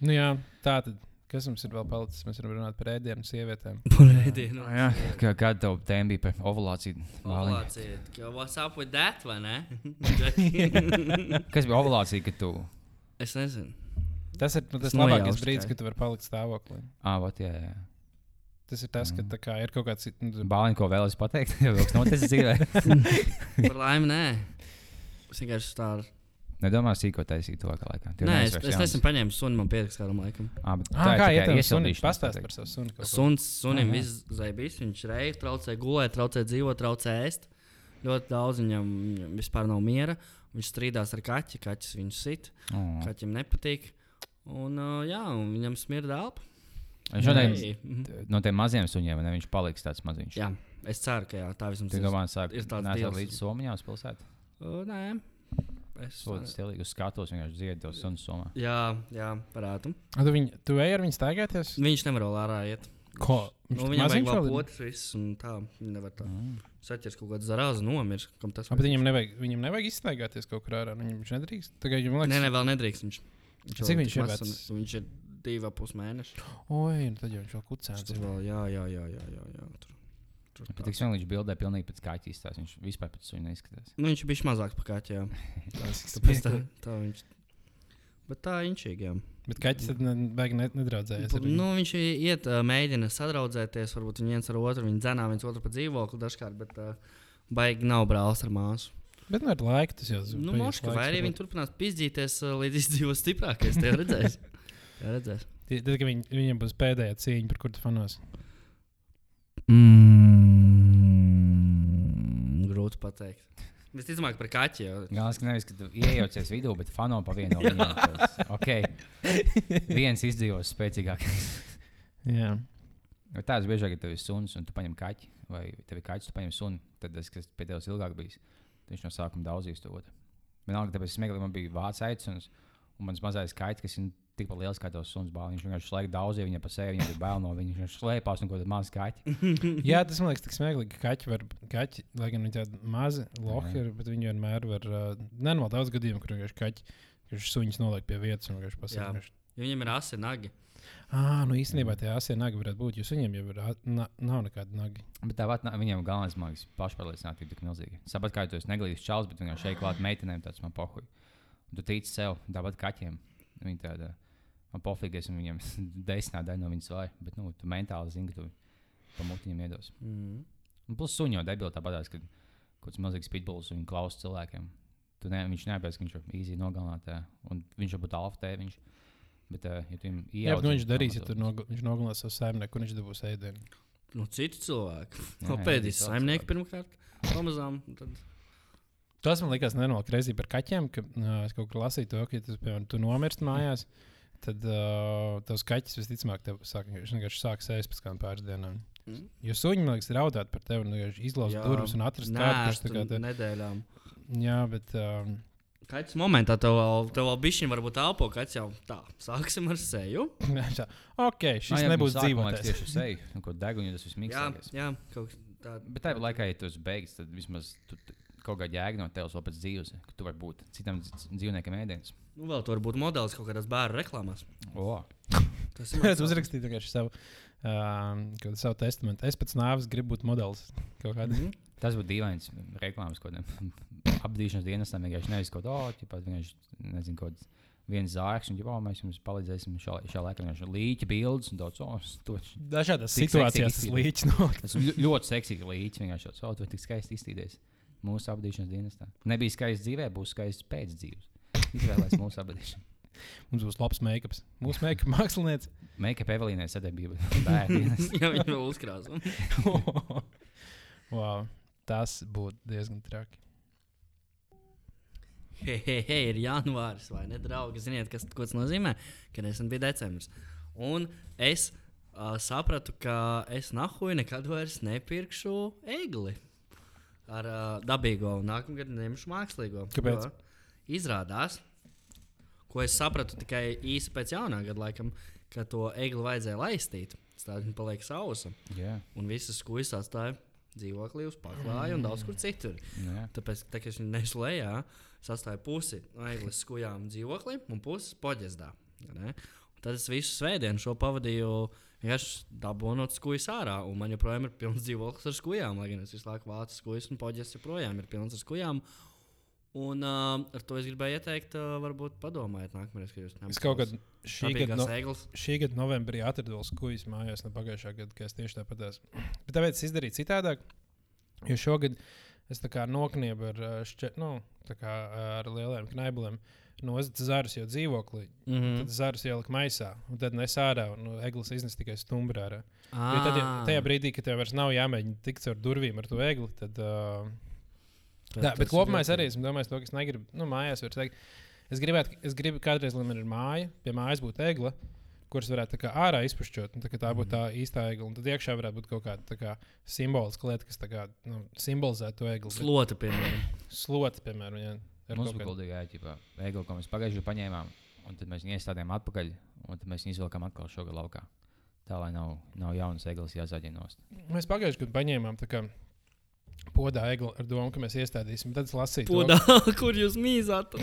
Nu, jā, tā tad. Kas mums ir vēl palicis? Mēs varam runāt par ēdienu, sievietēm. Par ēdienu. Jā, kā, kāda tev tēma bija par ovulāciju? Ovulācija. Ka What's up with that, vai ne? Kas bija ovulācija, kad tu. es nezinu. Tas ir nu, tas Tas labākais nojauš brīdis, kad tu vari palikt stāvoklī. Ah, vat, jā, jā. Tas ir tas, ka Mm. tā kā, ir kaut kāds. Nu, Bāliņ, ko vēlaties pateikt? Jau kaut kas noticis dzīvē. Par laimi, nē. Es vienkārši tādu. Nedomā sīko taisīt to kā laikā. Tev Nē, es, es jauns. nesen paņēmu sunu, man pietiks kādam laikam. Ah, bet ah, tā ir kā iet sunim? iesildīšanās Pastāst par savu sunu. Suns, sunim Aha. viss zaibīs, viņš reiz traucē gulēt, traucē dzīvot, traucē ēst. Ļoti daudz viņam viņam vispār nav miera. Viņš strīdās ar kaķi, kaķis viņu sit, Oh. kaķim nepatīk. Un, uh, jā, un viņam smirda elpa. Šodien mhm. no tiem maziem suņiem, ne, viņš paliks tāds maziņš. Jā, es ceru, ka jā, tā vismaz domā, sāk ir tāds nesat deals. līdz Somijā uz pilsētu? Uh, nē, es Sūdzu, stilīgi uz skatos, vienkārši dziedi to sunu somā. Jā, jā, varētu. Ah, Tu, viņ, tu ej ar viņu staigāties? Viņš nevar vēl ārā iet. Ko? Nu, tik viņam vajag vēl potes, viss, un tā. Viņa nevar tā. Mm. Saķers kaut kāds zarāzi nomirst. Kam tas bet viņam nevajag, viņam nevajag izstaigāties kaut kur ārā. nu, Viņš nedrīkst. Tagad viņam liekas, Nē, nē, vēl nedrīkst. Viņš, Cik vēl viņš ir vecs? Viņš ir divi ap pus mēneši. oi, nu tad jau viņš vēl Viņš kucēns. jā, jā, jā, jā, jā, jā. Tur, tur Bet tāds. tik smieklīgi viņš bildē pilnīgi pēc kaķa izstāsta. Viņš vispār pēc suņa neizskatās. Nu, viņš bija mazāks par kaķi, jā. Tas ir Tāpēc tā, tā viņš. Bet tā inčīgi, jā. Bet kaķis tad ne- baigi ne- viņu. Nu, viņš iet, mēģina sadraudzēties, varbūt viņi viens ar otru, viņi dzenā viens otru pa dzīvokli dažkārt, bet uh, baigi nav brālis ar māsu. Bet nu, ar laiku tas jau Nu, paies moška, vai arī viņi turpinās pizdzīties, līdz izdzīvos stiprākais. Tā redzēs. Jā, redzēs. Tie- Tad, kad viņ, viņam būs pēdējā cīņa, par kuru tu fanos. Mm, grūti pateikt. Visticamāk, par kaķi. Jau. Galvenais, ka nevis, ka tu iejaucies vidū, bet fano pa vienu no viņiem. Tas, ok, viens izdzīvos spēcīgākais. Jā. Nu, Tāds biežāk, ja tev ir suns un tu paņem kaķi, vai tev ir kaķis, tu paņem sunu, tad tas, kas pie tevis ilgāk bijis, viņš no sākuma daudzīs to otru. Vienalga, tāpēc smieklīgi man bija vācu aicināts, un mans mazais kaķis, kas ir tikpat liels kā tavs suns, bāl, viņš vienkārši laiku daudzīja viņa pa sevi, viņam bija bail no viņa, viņš slēpās un ko tad mazs kaķis. Jā, tas man liekas tik smieklīgi, ka kaķi var, kaķi, lai gan viņi tādi mazi lohi ir, bet viņi vienmēr var, uh, nenormāli daudz gadījumu, kur vienkārši kaķi, kurš suņus noliek pie vietas un vienkārši. Jo Viņam ir asi nagi. Ah, nu īstenībā tie asie nagi varētu būt, jo suņiem jau ir, a- na, nav nekāda nagi. Bet tāpat viņam galvenais mākslinieks pašpārliecinātība tik milzīga. Sapat kā tu esi neglīts čels, bet vienkārši šeit klāt meitenēm tāds man pohuj. Un tu tici sev, tāpat kaķiem. Viņi tāda, man pofīgi, esmu viņiem desmitā daļa no viņas vai, bet nu, tu mentāli zini, ka tu pa mutiņiem iedos. Mm. Un plus suņo debila tāpatās, kad kaut kāds mazīgs pitbulls un klausa cilvēkiem. Tu ne, viņš neapēs, ka viņš ir īsi nogalināt, ā, un viņš var būt alfa tēviņš. Bet, uh, ja tu viņam Jā, bet ko viņš ieaudzini darīs, ja pamatot- tur nog, viņš nogalinās savu saimnieku, kur viņš dabūs ēdienu? Nu, citu cilvēku. No pēdējais saimnieks pirmkārt. Pamazām. Tad... Tas man likās nenormāli kreizī par kaķiem, ka uh, es kaut kur lasīju to, ka, ja tu, piemēram, tu nomirsti mājās, tad uh, tavs kaķis visticamāk tev sāk, vienkārši sāks ēst pēc kādām pāris dienām. Mm. Jo suņi, man liekas, raudāt par tevi vienkārši izlauzt durvis un atrast kādu, kurš tā kā te... nedēļām. Jā, bet um, Kaķis momentā tev vēl, tev vēl bišķiņ varbūt elpo, kaķis jau tā. Sāksim ar seju. tā, ok, šis jā, nebūs dzīvotājs. Tieši uz seju, nu, ko deguņu tas Jā, vismīļākais. jā, kaut kas tāds. Bet tajā laikā, ja tu esi beigas, tad vismaz tu, tu, kaut kāda jēga no tevis vēl pēc dzīves, ka tu vari būt citam dz- dzīvniekam ēdienas. Nu, vēl tur var būt modelis kaut kādās bērnu reklāmās. O, Tas ir uzrakstīju vienkārši savu, kādu savu testamentu. Es pēc nāves gribu būt modelis. Kādā. Mhm. tas būtu dīvains reklāmas kaut kādam apdīšanas dienestam. Vienkārši nevis kaut kādā, oh, vienkārši nezinu, kaut kāds viens zārks, un jau mēs jums palīdzēsim šā, šā laikā. Vienkārši līķa bildes un daudz, oh, to Dažādās situācijās tas seksīgi līdz no. Tas ir ļo- ļoti seksīgi līķis. Vienkārši tāds, oh, tu tik skaisti iztīdies mūsu apgādāšanas dienestā. Nebija skaists dzīvē, būs skaists pēc dzīves. Izvēlēties mūsu apgādāšanu. Mums būs labs make-ups. Mūsu make-up mākslinieks. Make-up Evelīnai sadarbība. Jā, viņi vēl uzkrāso. wow, tas būtu diezgan traki. Hei, hei, hei, ir janvāris, vai ne, draugi? Ziniet, kas ko tas nozīmē? Kad es biju decembris. Un es uh, sapratu, ka es nahuju nekad vairs nepirkšu egli ar uh, dabīgo, un nākamgad ņemšu mākslīgo. Kāpēc? Jo Izrādās, ko es sapratu tikai īsi pēc jaunā gada, laikam, ka to egli vajadzēja laistīt. Tā viņa paliek sausa. Jā, Un visas skujas atstāja dzīvoklī uz paklāja un daudz kur citur. Jā. Tāpēc, tā, kad viņi nesu lejā, sastāja pusi no eglis skujām dzīvoklī un pusi poģezdā. Tad es visu svētdienu šo pavadīju vienkārši dabūnot skujas ārā. Un man joprojām ir pilns dzīvoklis ar skujām, lai gan es visu laiku vācu skujas, un poģes joprojām ir pilns ar skujām. Un uh, ar to es gribēju ieteikt, uh, varbūt padomājiet, nākamreiz, kad jūs Es kaut kad šī gada, no, šī gada novembrī atradu vēl skujas mājās no pagājušā gada, kas tieši tāpat tās. Bet tāpēc es izdarīju citādāk, jo šogad es tā kā nokniebu ar, šķe, nu, ar lieliem knaibeliem. Nozagt zarus jau dzīvoklī, mm. Mm tad zarus ielika maisā, un tad nes ārā, un nu, eglis iznes tikai stumbrā. ārā. -hmm. Jo tad, ja, tajā brīdī, kad tev vairs nav jāmēģina tikt caur durvīm ar to egli, tad. Uh, Jā, bet kopumā es arī esmu domājis, to, ka es negribu, nu, mājās. Es gribētu, es gribu kādreiz, lai man ir māja, pie mājas būtu egla, kuras varētu tā kā ārā izpušķot. Tā, tā būtu tā īstā egla, un tad iekšā varētu būt kaut kāda tā kā simboliska lieta, kas tā kā, nu, simbolizē to egli. Slota, piemēram. Sloti, piemēram, jā, ar Mums bija gudrīga ēķipa, egli, ko mēs pagājušajā gadā paņēmām, un tad mēs viņu iestādījām atpakaļ, un tad mēs viņu izvilkām atkal šogad laukā. Tā lai nav, nav jaunas eglis jāzaģina nost. Mēs pagājušajā gadā paņēmām tā kā podā egli ar domu, ka mēs iestādīsim. Tad es lasīju, to, Podā, kur jūs mīzāt?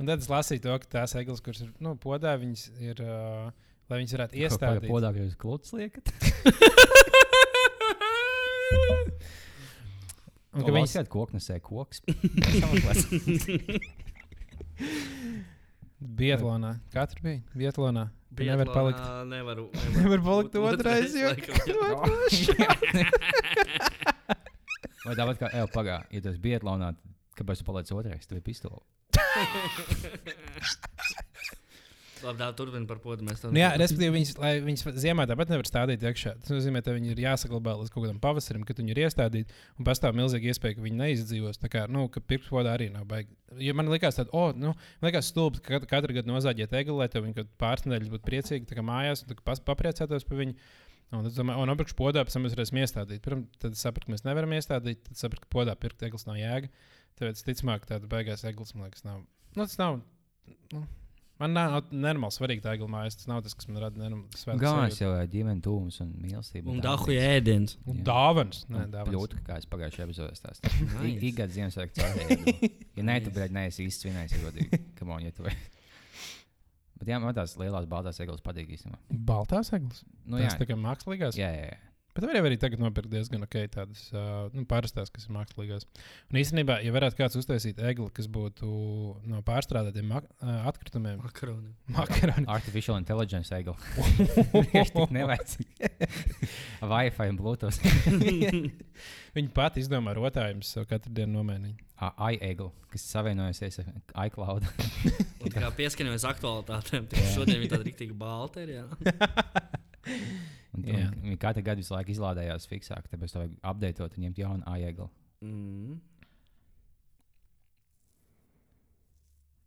un tad es lasīju to, ka tās eglis, kuras ir nu, podā, viņas ir, uh, lai viņas varētu iestādīt. Podā, ka jūs klūts liekat. Un ka viņas viņas koknesē koks. Bietlānā. Katra bija Bietlānā. Nevar palikt. Nevaru. Nevar palikt otrais, jo- Vai tāpat kā, ej, pagā, ja tas bija Launā, kāpēc tu paliec otrais? Tev ir pistole. Labi, turpina par podu. Nu, jā, respektīvi, viņas, viņas ziemā tāpat nevar stādīt iekšā. Tas nozīmē, ka viņi ir jāsaglabā līdz kaut kādam pavasarim, kad viņi ir iestādīti. Un pastāv milzīga iespēja, ka viņi neizdzīvos. Tā kā, nu, ka pirkspodā arī nav baigi. Ja man liekas, tad, oh, nu, man liekas, stulbi, ka katru, gadu nozāģēt egli, lai viņi pāris nedēļas būtu priecīgi, tā kā mājās, un pas- papriecātos par viņu. Un tad es domāju, un apakšā podā pēc tam mēs varēsim iestādīt. Pirms tad sapratu, ka mēs nevaram iestādīt, tad sapratu, ka podā pirkt eglis nav jēga. Tāpēc, ticamāk, tāda beigās eglis, man liekas, nav. Nu, tas nav. Nu, man nav nenormāli svarīgi tā mājas. Tas nav tas, kas man rada Galvenais sajūtu. jau ģimenes tūms un mīlestība. Un dahu ēdiens. Un. Dāvans. Nē, dāvans. Kļūt, kā es pagājušajā epizodē stāstīju. Nice. Ikgad Ziemassvētku caurēju. Ja nē, tu brīdi neesi īsti svinējis, ir godīgi. Come on, ja tu vari. Bet jā, man tās lielās baltās eglis patīk īstenībā. Baltās eglis. Nu, Nu, jā, tas tā kā mākslīgās. jā, jā, jā. Bet var arī tagad nopirkt diezgan ok, tādas uh, nu, parastās, kas ir mākslīgās. Un īstenībā, ja varētu kāds uztaisīt egli, kas būtu no pārstrādātiem mak- atkritumiem, Makaroni. makaroni. Artificial intelligence eglis. Viņš tik nevajadzīgs. Wi-Fi un Bluetooth. Viņi pat izdomā rotājumus katru dienu nomainīt. iEgli, kas savienojusies ar iCloud. Kā pieskaņojas aktualitātēm, tad šodien ir tāda rīktīva balta. Ir, jā. Un, Jā. un, viņi katru gadu visu laiku izlādējās fiksāk, tāpēc to vajag apdeitot un ņemt jaunu iEgli. Mm.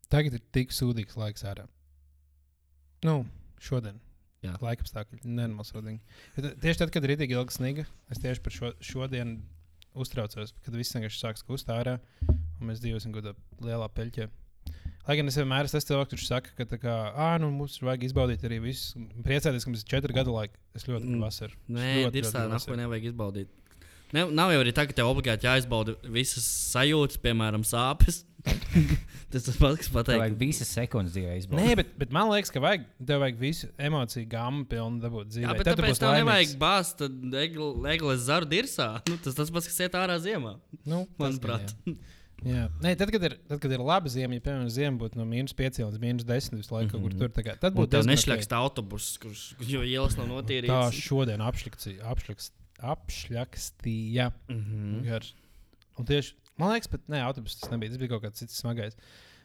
Tagad ir tik sūdīgs laiks ārā. Nu, šodien. Jā. Laika apstākļi nenormāli sūdīgi. Bet Tieši tad, kad ir rītīgi ilga sniega, es tieši par šo, šodienu uztraucos, kad viss vienkārši sāks kust ārā un mēs dzīvosim kādā lielā peļķē. Lai gan es vienmēr esmu tas cilvēks, kurš saka, ka tā kā, ā, nu, mums vajag izbaudīt arī visu. Priecāties, ka mums ir četri gadu laiki. Es ļoti gribu Mm. vasaru. Nē, ir tā, vasaru. nevajag izbaudīt. Ne, nav jau arī tā, ka tev obligāti jāizbauda visas sajūtas, piemēram, sāpes. Tas tas pats, kas pateikt. vajag visas sekundes dzīvē izbaudīt. Nē, bet, bet man liekas, ka vajag, tev vajag visu emociju gāmu pilnu dabūt dzīvē. Jā, bet Tad tāpēc tev nevajag bāzt eglis zaru dirsā. Nu, tas tas pats, kas iet ārā ziemā, Nu, tas manuprāt. jā. Jā, Nē, tad, kad ir, tad, kad ir laba ziema, ja piemēram ziema būtu no mīnus 5 līdz mīnus 10 visu laiku, mm -hmm. kur tur tā kā, tad būtu diezgan nešļakst autobuss, kurš jo ielas nav ok. Tā šodien apšļaksti- apšļakst- apšļakstīja. Mhm. Garš. Un tieši, man liekas, pat ne, autobuss tas nebija. Tas bija kaut kāds cits smagais.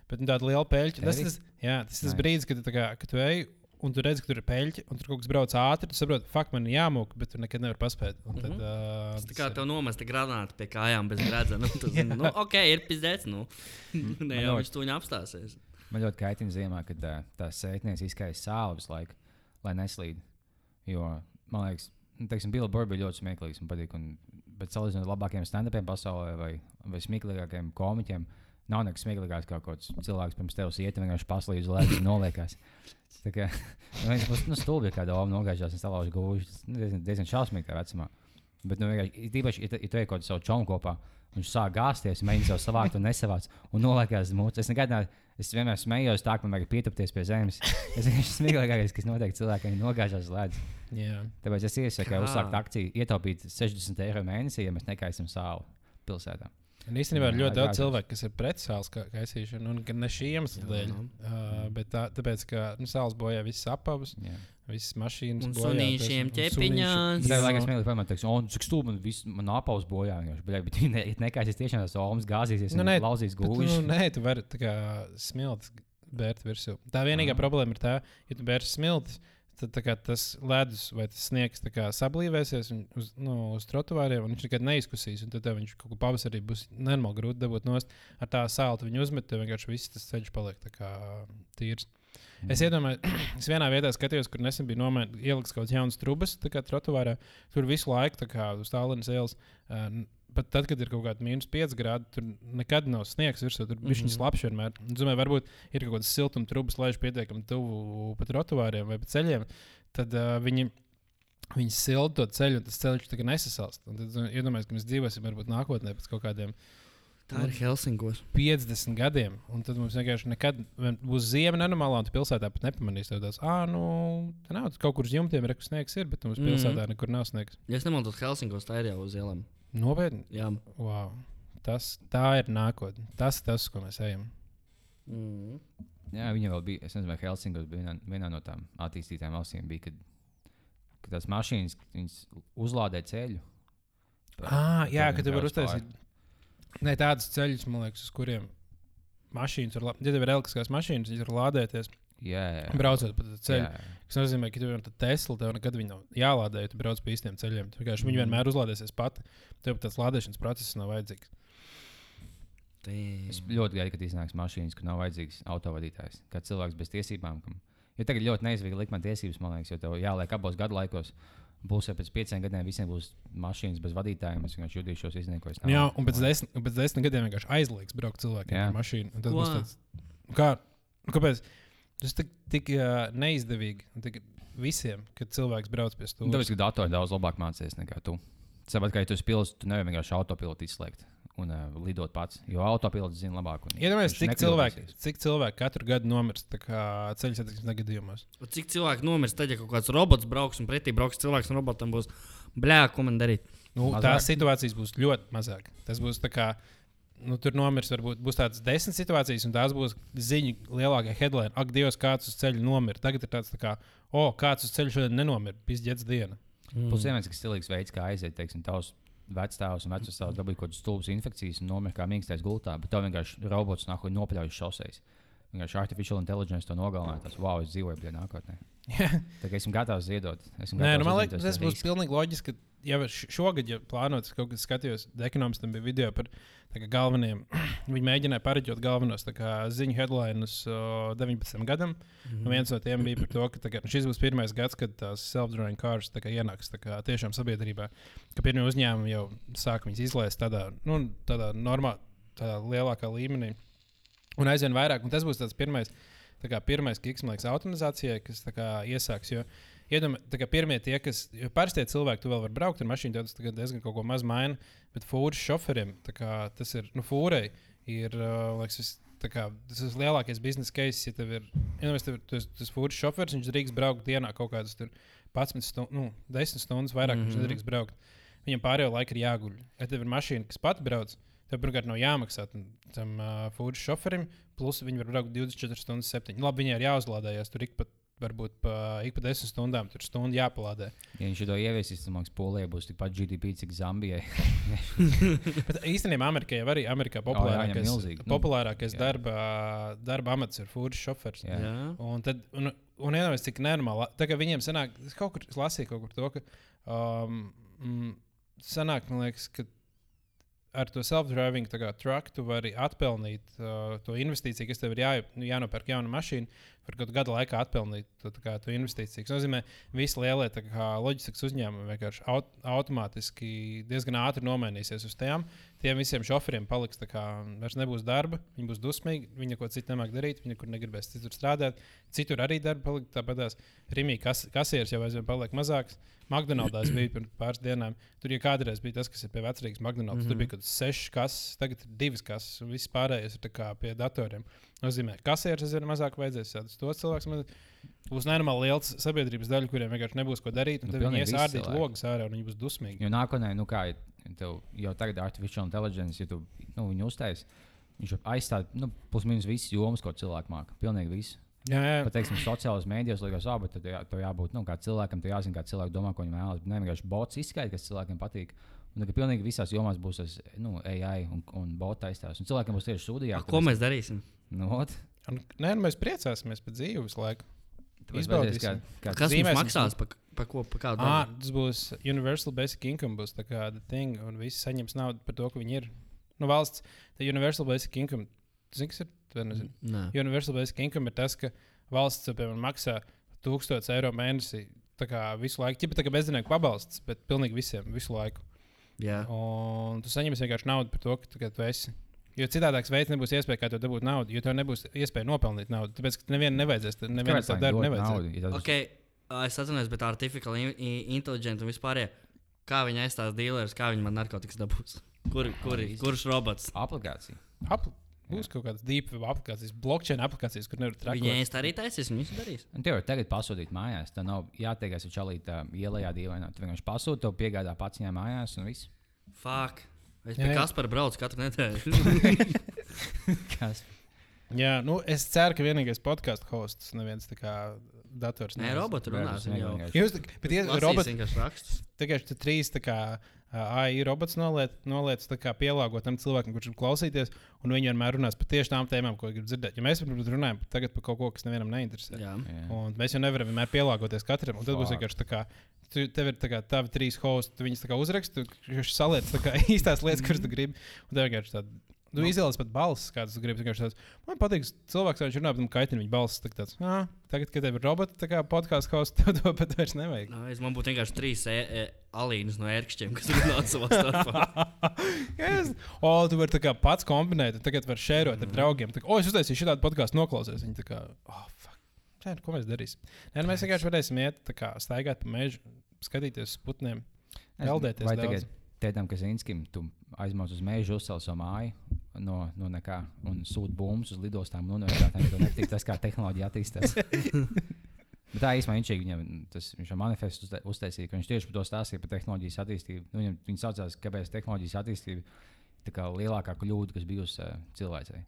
Bet nu, tāda liela peļķa. Tas, tas, jā, tas tas brīdis, kad tu, kā, kad tu ej un tu redz, ka tur ir peļķa, un tur kaut kas brauc ātri. Tu saproti, fakt, man ir jāmūk, bet tu nekad nevari paspēt. Un Tad, Mhm. uh, Tas tā kā tev nomesta granāta pie kājām bez gredzena. Nu, tas, nu, ok, ir pizdēts. Nu. ne jau Man viņš tuņi apstāsies. Man ļoti kaitina ziemā, kad uh, tās sēkņas izkaisa sāli visu laiku, lai neslīd. Jo, man liekas, nu, teiksim, Billy Burr bija ļoti smieklīgs un patīk. Un, bet salīdzinot ar labākajiem stand-upiem pasaulē vai, vai smieklīgākiem komiķiem, nav nekas smieklīgāks kā kaut kāds cilvēks pirms tevis iet vienkārši paslīd uz leju un noliekās. Tā kā nu, viens būs nu, stulbi, kā doma nogājušās un salauž gūžus. Tas nu, diezgan, diezgan šausmīgi tā vecumā. Bet, nu, tīpaši, ja, ja tu ej kaut kādu savu čomu kopā, viņš sāk gāzties, mēģina sev savākt un nesavāc un noliekās mūcis. Es nekad. Es vienmēr smējos tā, ka man vajag pietupties pie zemes. Es vienkārši smieklīgākais, kas notiek cilvēkiem, ir nogājušās ledus. Jā. Tāpēc es iesaku uzsākt akciju, ietaupīt 60 eiro mēnesī, ja mēs nekaisim sāli pilsētā. Un īstenībā ir Jā, ļoti daudz cilvēku, kas ir pret sāls kaisīšanu, un gan ne šī iemesla Jā. dēļ. Uh, bet tā, tāpēc, ka nu, sāls bojā visas apavus, Jā. visas mašīnas. Un bojā, sunīšiem ķepiņās. Tā Jā. ir laikam smieklīgi, man teiks, un cik stūbi man viss, man apaus bojā. vienkārši, Bet, ja ne, nekaisis tiešām tas olmas gāzīsies, Nu, un nē, lauzīs Bet, gūžus. Nu, nē, tu vari tā kā smilts bērt virsū. Tā vienīgā Aha. problēma ir tā, ja tu bērsi smilts. Tad tas ledus vai tas sniegs sablīvēsies uz, nu, uz trotuāriem, un viņš nekad neizkusīs. un Tad viņš kaut kā pavasarī būs nenormāli grūti dabūt nost. Ar tā sāli viņu uzmet, tev vienkārši viss tas ceļš paliek kā tīrs. Es iedomājos, es vienā vietā skatījos, kur nesen bija nomainīts, ieliks kaut kāds jauns trubas, tā kā trotuārā. Tur visu laiku, tā kā uz tālruņa ielas, uh, pat tad, kad ir kaut kāda mīnus 5 grādi, tur nekad nav sniegs virsū. Tur bija šis slapjš vienmēr. Es domāju, varbūt ir kaut kādas siltuma trubas, lai viņš pietiekami tuvu pat trotuāriem vai pa ceļiem. Tad uh, viņi. Viņi silda to ceļu, un tas ceļš tā kā nesasalst. Un Tad iedomājieties, ka mēs dzīvosim varbūt nākotnē pēc kaut kādiem Tā ir Helsinkos. 50 gadiem. Un tad mums vienkārši nekad būs zima nenormālā, un pilsētā pat nepamanīs. Tev tāds, ah, nu, tā nav. Kaut kur uz jumtiem rekus sniegs ir, bet mums Mhm. pilsētā nekur nav sniegs. Ja es nemaldos, Helsinkos tā ir jau uz ielām. Nopietni. Jā. Wow. Tas, tā ir nākotne. Tas ir tas, ko mēs ejam. Mm. Jā, viņa vēl bija. Es nezinu, vai Helsinkos bija vienā, vienā no tām attīstītām valstīm. Bija, kad, kad tās mašīnas viņas uzlādē ceļu. Pa- Ah, jā, tev ka tu vari uztaisīt ne, tādus ceļus, man liekas, uz kuriem mašīnas var, la- ja tev ir elektriskās mašīnas, viņas var lādēties, Jā, jā. braucot pa ceļu. Jā, Tas nozīmē, ka tev ir Tesla, tev nekad nav jālādē, ja tu brauc pa īstiem ceļiem. Tu Vienkārši viņa Mhm. vienmēr uzlādēsies pati. Tev tāds lādēšanas process nav vajadzīgs. Es ļoti gaidu, kad iznāks mašīnas, kur nav vajadzīgs autovadītājs. Kā cilvēks bez tiesībām. Kam... Jo tagad ļoti neizvīgi likt man tiesības, man liekas, jo tev jāliek abos gadu laikos. Būs jau pēc pieciem gadiem, visiem būs mašīnas bez vadītājiem. Es vienkārši jutīšos izniekojis. Jā, un pēc desmit, pēc desmit gadiem vienkārši aizliegs braukt cilvēkiem Jā. ar mašīnu. un Tas būs tāds, kā, nu, kāpēc? Tas tik, tik uh, neizdevīgi un tik visiem, kad cilvēks brauc pie Nu, stūra. Tāpēc, ka datorā daudz labāk mācīties nekā tu. Sapratu, ka, ja tu esi pilots, tu nevari vienkārši autopilotu izslēgt un uh, lidot pats. Jo autopilots zina labāk. un Iedomājieties, cik cilvēki, cik cilvēki katru gadu nomirst tā kā ceļu satiksmes negadījumos. Un Cik cilvēku nomirs, tad, ja kaut kāds robots brauks un pretī brauks cilvēks un robotam būs blē, ko man darīt? Nu, Mazāk. tās situācijas būs ļoti mazāk. Tas būs tā kā. Nu, tur nomirs, varbūt būs tādas desmit situācijas, un tās būs ziņu lielākā headline. Ak, Dievs, kāds uz ceļa nomira. Tagad ir tāds, tā kā, o, kāds uz ceļa šodien nenomira. Pizdzēts diena. Plus, vienmēr cik stilīgs veids, kā aiziet, teiksim, tavs vecstāvs un vecāks dabūja kaut kādas stulbas infekcijas un nomira kā mīkstais gultā, bet tev vienkārši robots nāk un nopļauj šoseis. Vienkārši artificial intelligence to nogalināja. Tas, wow, es dzīvoju pie nākotnē. Tā kā esmu gatavs ziedot. Esmu Nē, nu, man liekas, tas būs pilnīgi loģiski. Ja šogad, ja plānots kaut kas skatījos, ekonomistam bija video par kā galvenajiem. Viņi mēģināja pareģot galvenos kā ziņu headlines uh, 19 gadam. Mhm. Un viens no tiem bija par to, ka kā, nu, šis būs pirmais gads, kad tās self-driving cars tā kā ienāks tā kā, tiešām sabiedrībā. Ka pirmie uzņēmumi jau sāk viņus izlaist tādā, nu, tādā normālā, tādā lielākā līmenī. Un aizvien vairāk, un tas būs tas pirmais, kā, pirmais kiks, man liekas, automatizācijai, kas kā, iesāks. Jo, Iedomājieties, pirmie tie, kas jo parastie cilvēki, tu vēl vari braukt ar mašīnu, tad tas diezgan kaut ko maz maina. Bet fūras šoferiem tā kā, tas ir, nu, fūrai ir, liekas, vis, kā, tas ir lielākais biznesa case. Ja tev ir, iedomājieties, tev, tas, tas fūras šofers, viņš drīkst braukt dienā kaut kādas tur 11 stundas, nu, 10 stundas vairāk, mm -hmm. viņš Mhm. nedrīkst braukt. Viņam pārējo laiku ir jāguļ. Ja tev ir mašīna, kas pati brauc, tev pirmkārt nav jāmaksā tam, tam uh, fūras šoferim, plus viņi var braukt 24 stundas 7. Labi, viņai ir jāuzlādējas tur ik pa, varbūt pa, ik pa 10 stundām, tur stundu jāpalādē. Ja viņš to ieviesīs, tad Polijai būs tikpat GDP, cik Zambijai. Bet īstenībā Amerikā jau arī Amerikā populārākais, jāņem milzīgi, nu, populārākais jā. darba, darba amats ir fūras šofers. Jā. Jā. Un tad, un, un iedomājieties, cik nenormāli. Tā kā viņiem sanāk, es kaut kur lasīju kaut kur to, ka um, sanāk, man liekas, ka ar to self-driving truck tu vari atpelnīt uh, to investīciju, kas tev ir jā, jānopērk jauna mašīna. Var kaut gada laikā atpelnīt to, investīciju. Tas nozīmē, ka visi lielie kā, loģistikas uzņēmumi vienkārši aut automātiski diezgan ātri nomainīsies uz tām, tiem visiem šoferiem paliks tā kā vairs nebūs darba, viņi būs dusmīgi, viņi neko citu nemāk darīt, viņi nekur negribēs citur strādāt. Citur arī darba paliks tāpatās. Rimī kas, kasieris jau aizvien paliek mazāks. McDonald's bija pirms pāris dienām. Tur jau kādreiz bija tas, kas ir pie vecrīgas McDonald's. Mm -hmm. Tur bija kaut kas sešas kases, tagad ir divas kases, un viss pārējais ir pie datoriem. Nozīmē, kasieris aizvien mazāk vajadzēs. Tos cilvēks man būs nenormāli liels sabiedrības daļa, kuriem vienkārši nebūs ko darīt. Nu, viņi ies ārdīt logus ārā, un viņi būs dusmīgi. Jo nākotnē, nu kā tev jau tagad ir artificial intelligence, ja tu nu, viņu uztaisīsi, viņš var aizstāt nu, pusminus visas jomas, ko cilvēki māca. Pilnīgi visu. Jā, jā. Pat, teiksim, sociālajos mēdījos liekas, ah, bet tad jā, tev jābūt nu, cilvēkam, tev jāzina, kā cilvēki domā, ko viņi vēlas. Ne vienkārši bots izskaidro, kas cilvēkiem patīk. Un tagad pilnīgi visās jomās būs tas nu, AI un, un bota aizstāvs. Un cilvēkiem būs tieši sūdījā. Ko mēs darīsim? Nu, ot, Un, nē, nu, mēs priecāsimies par dzīvi visu laiku. Izbaudīsim. kā, kā Kas mums maksās par pa ko, pa kādu Ah, darbu? tas būs Universal Basic Income, būs tā kā the thing, un visi saņems naudu par to, ka viņi ir. Nu, valsts, tā Universal Basic Income, zini, kas ir? Nē. Universal Basic Income ir tas, ka valsts, piemēram, maksā 1000 eiro mēnesī. Tā kā visu laiku, ja tā kā bezdarbnieku pabalsts, bet pilnīgi visiem, visu laiku. Jā. Un tu saņemsi vienkārši naudu par to, ka tu, ka tu esi. Jo citādāks veids nebūs iespēja, kā to dabūt naudu, jo tev nebūs iespēja nopelnīt naudu. Tāpēc, ka nevienam nevajadzēs, tad nevienam darbu dod nevajadzēs. naudu, ja tas būs- Okay, es atceros, bet artificial intelligence un vispār. Kā viņi aizstās dealerus, kā viņi man narkotikas dabūs? Kur, kur, kurš robots? aplikācija. Apl būs kaut kādas deep web aplikācijas, blockchain aplikācijas, kur nevar Viņi trakot. ēst arī taisīs, viņi visu darīs. Un tev jau tagad pasūtīt mājās. Tā nav jātiekas ar čalītu ielā dīvainā. Tu vienkārši pasūti, tev piegādā pats viņai mājās un viss. Fuck. Es Jā, pie jā. Kaspara braucu katru nedēļu. Kas? Jā, nu es ceru, ka vienīgais podkāstu hosts neviens tā kā dators. Nē, robotu runās. Jūs, bet tie lasīs roboti, vienkārši rakstus. tikai trīs tā kā AI robots noliec, noliec tā pielāgot tam cilvēkam, kurš grib klausīties, un viņi vienmēr runās par tieši tām tēmām, ko grib dzirdēt. Ja mēs varbūt runājam tagad par kaut ko, kas nevienam neinteresē. Jā. Un mēs jau nevaram vienmēr pielāgoties katram. un Tad būs vienkārši tā, kā tu, tev ir tā kā tavi trīs hosti, tu viņus tā kā uzraksti, tu viņš saliec tā kā īstās lietas, kuras tu gribi. Un tev vienkārši tāda. Tu Nu. izvēlies pat balsis, kādas vienkārši tāds, Man patīk, cilvēks, kurš runā, bet kaitina viņa balsis. tā Tāds, ah, tagad, kad tev ir roboti, tā kā hosts, tev to pat vairs nevajag. Nā, Es man būtu vienkārši trīs e e alīnas no ērkšķiem, kas runā savā starpā. yes. O, tu vari pats kombinēt, tagad var šērot ar draugiem. Tā, o, es uztaisīju šādu podkāstu, noklausies. Viņi tā kā, oh, fuck. Nē, nu, ko mēs darīsim? Nē, nu, mēs vienkārši varēsim iet, tā kā staigāt pa mežu, skatīties uz putniem. Peldēties Vai daudz. tagad tētam, kas Inskim, tu aizmauc uz mežu, uzcēl savu māju no, no nekā un sūta bumbas uz lidostām un universitātēm. Tev nepatīk tas, kā tehnoloģija attīstās. Bet tā īstenībā viņš, viņam, tas, uzta- uztaisīja, ka viņš tieši par to stāstīja par tehnoloģijas attīstību. Nu, viņam, viņi saucās, kāpēc tehnoloģijas attīstība ir tā kā lielākā kļūda, kas bijusi uh, cilvēcei.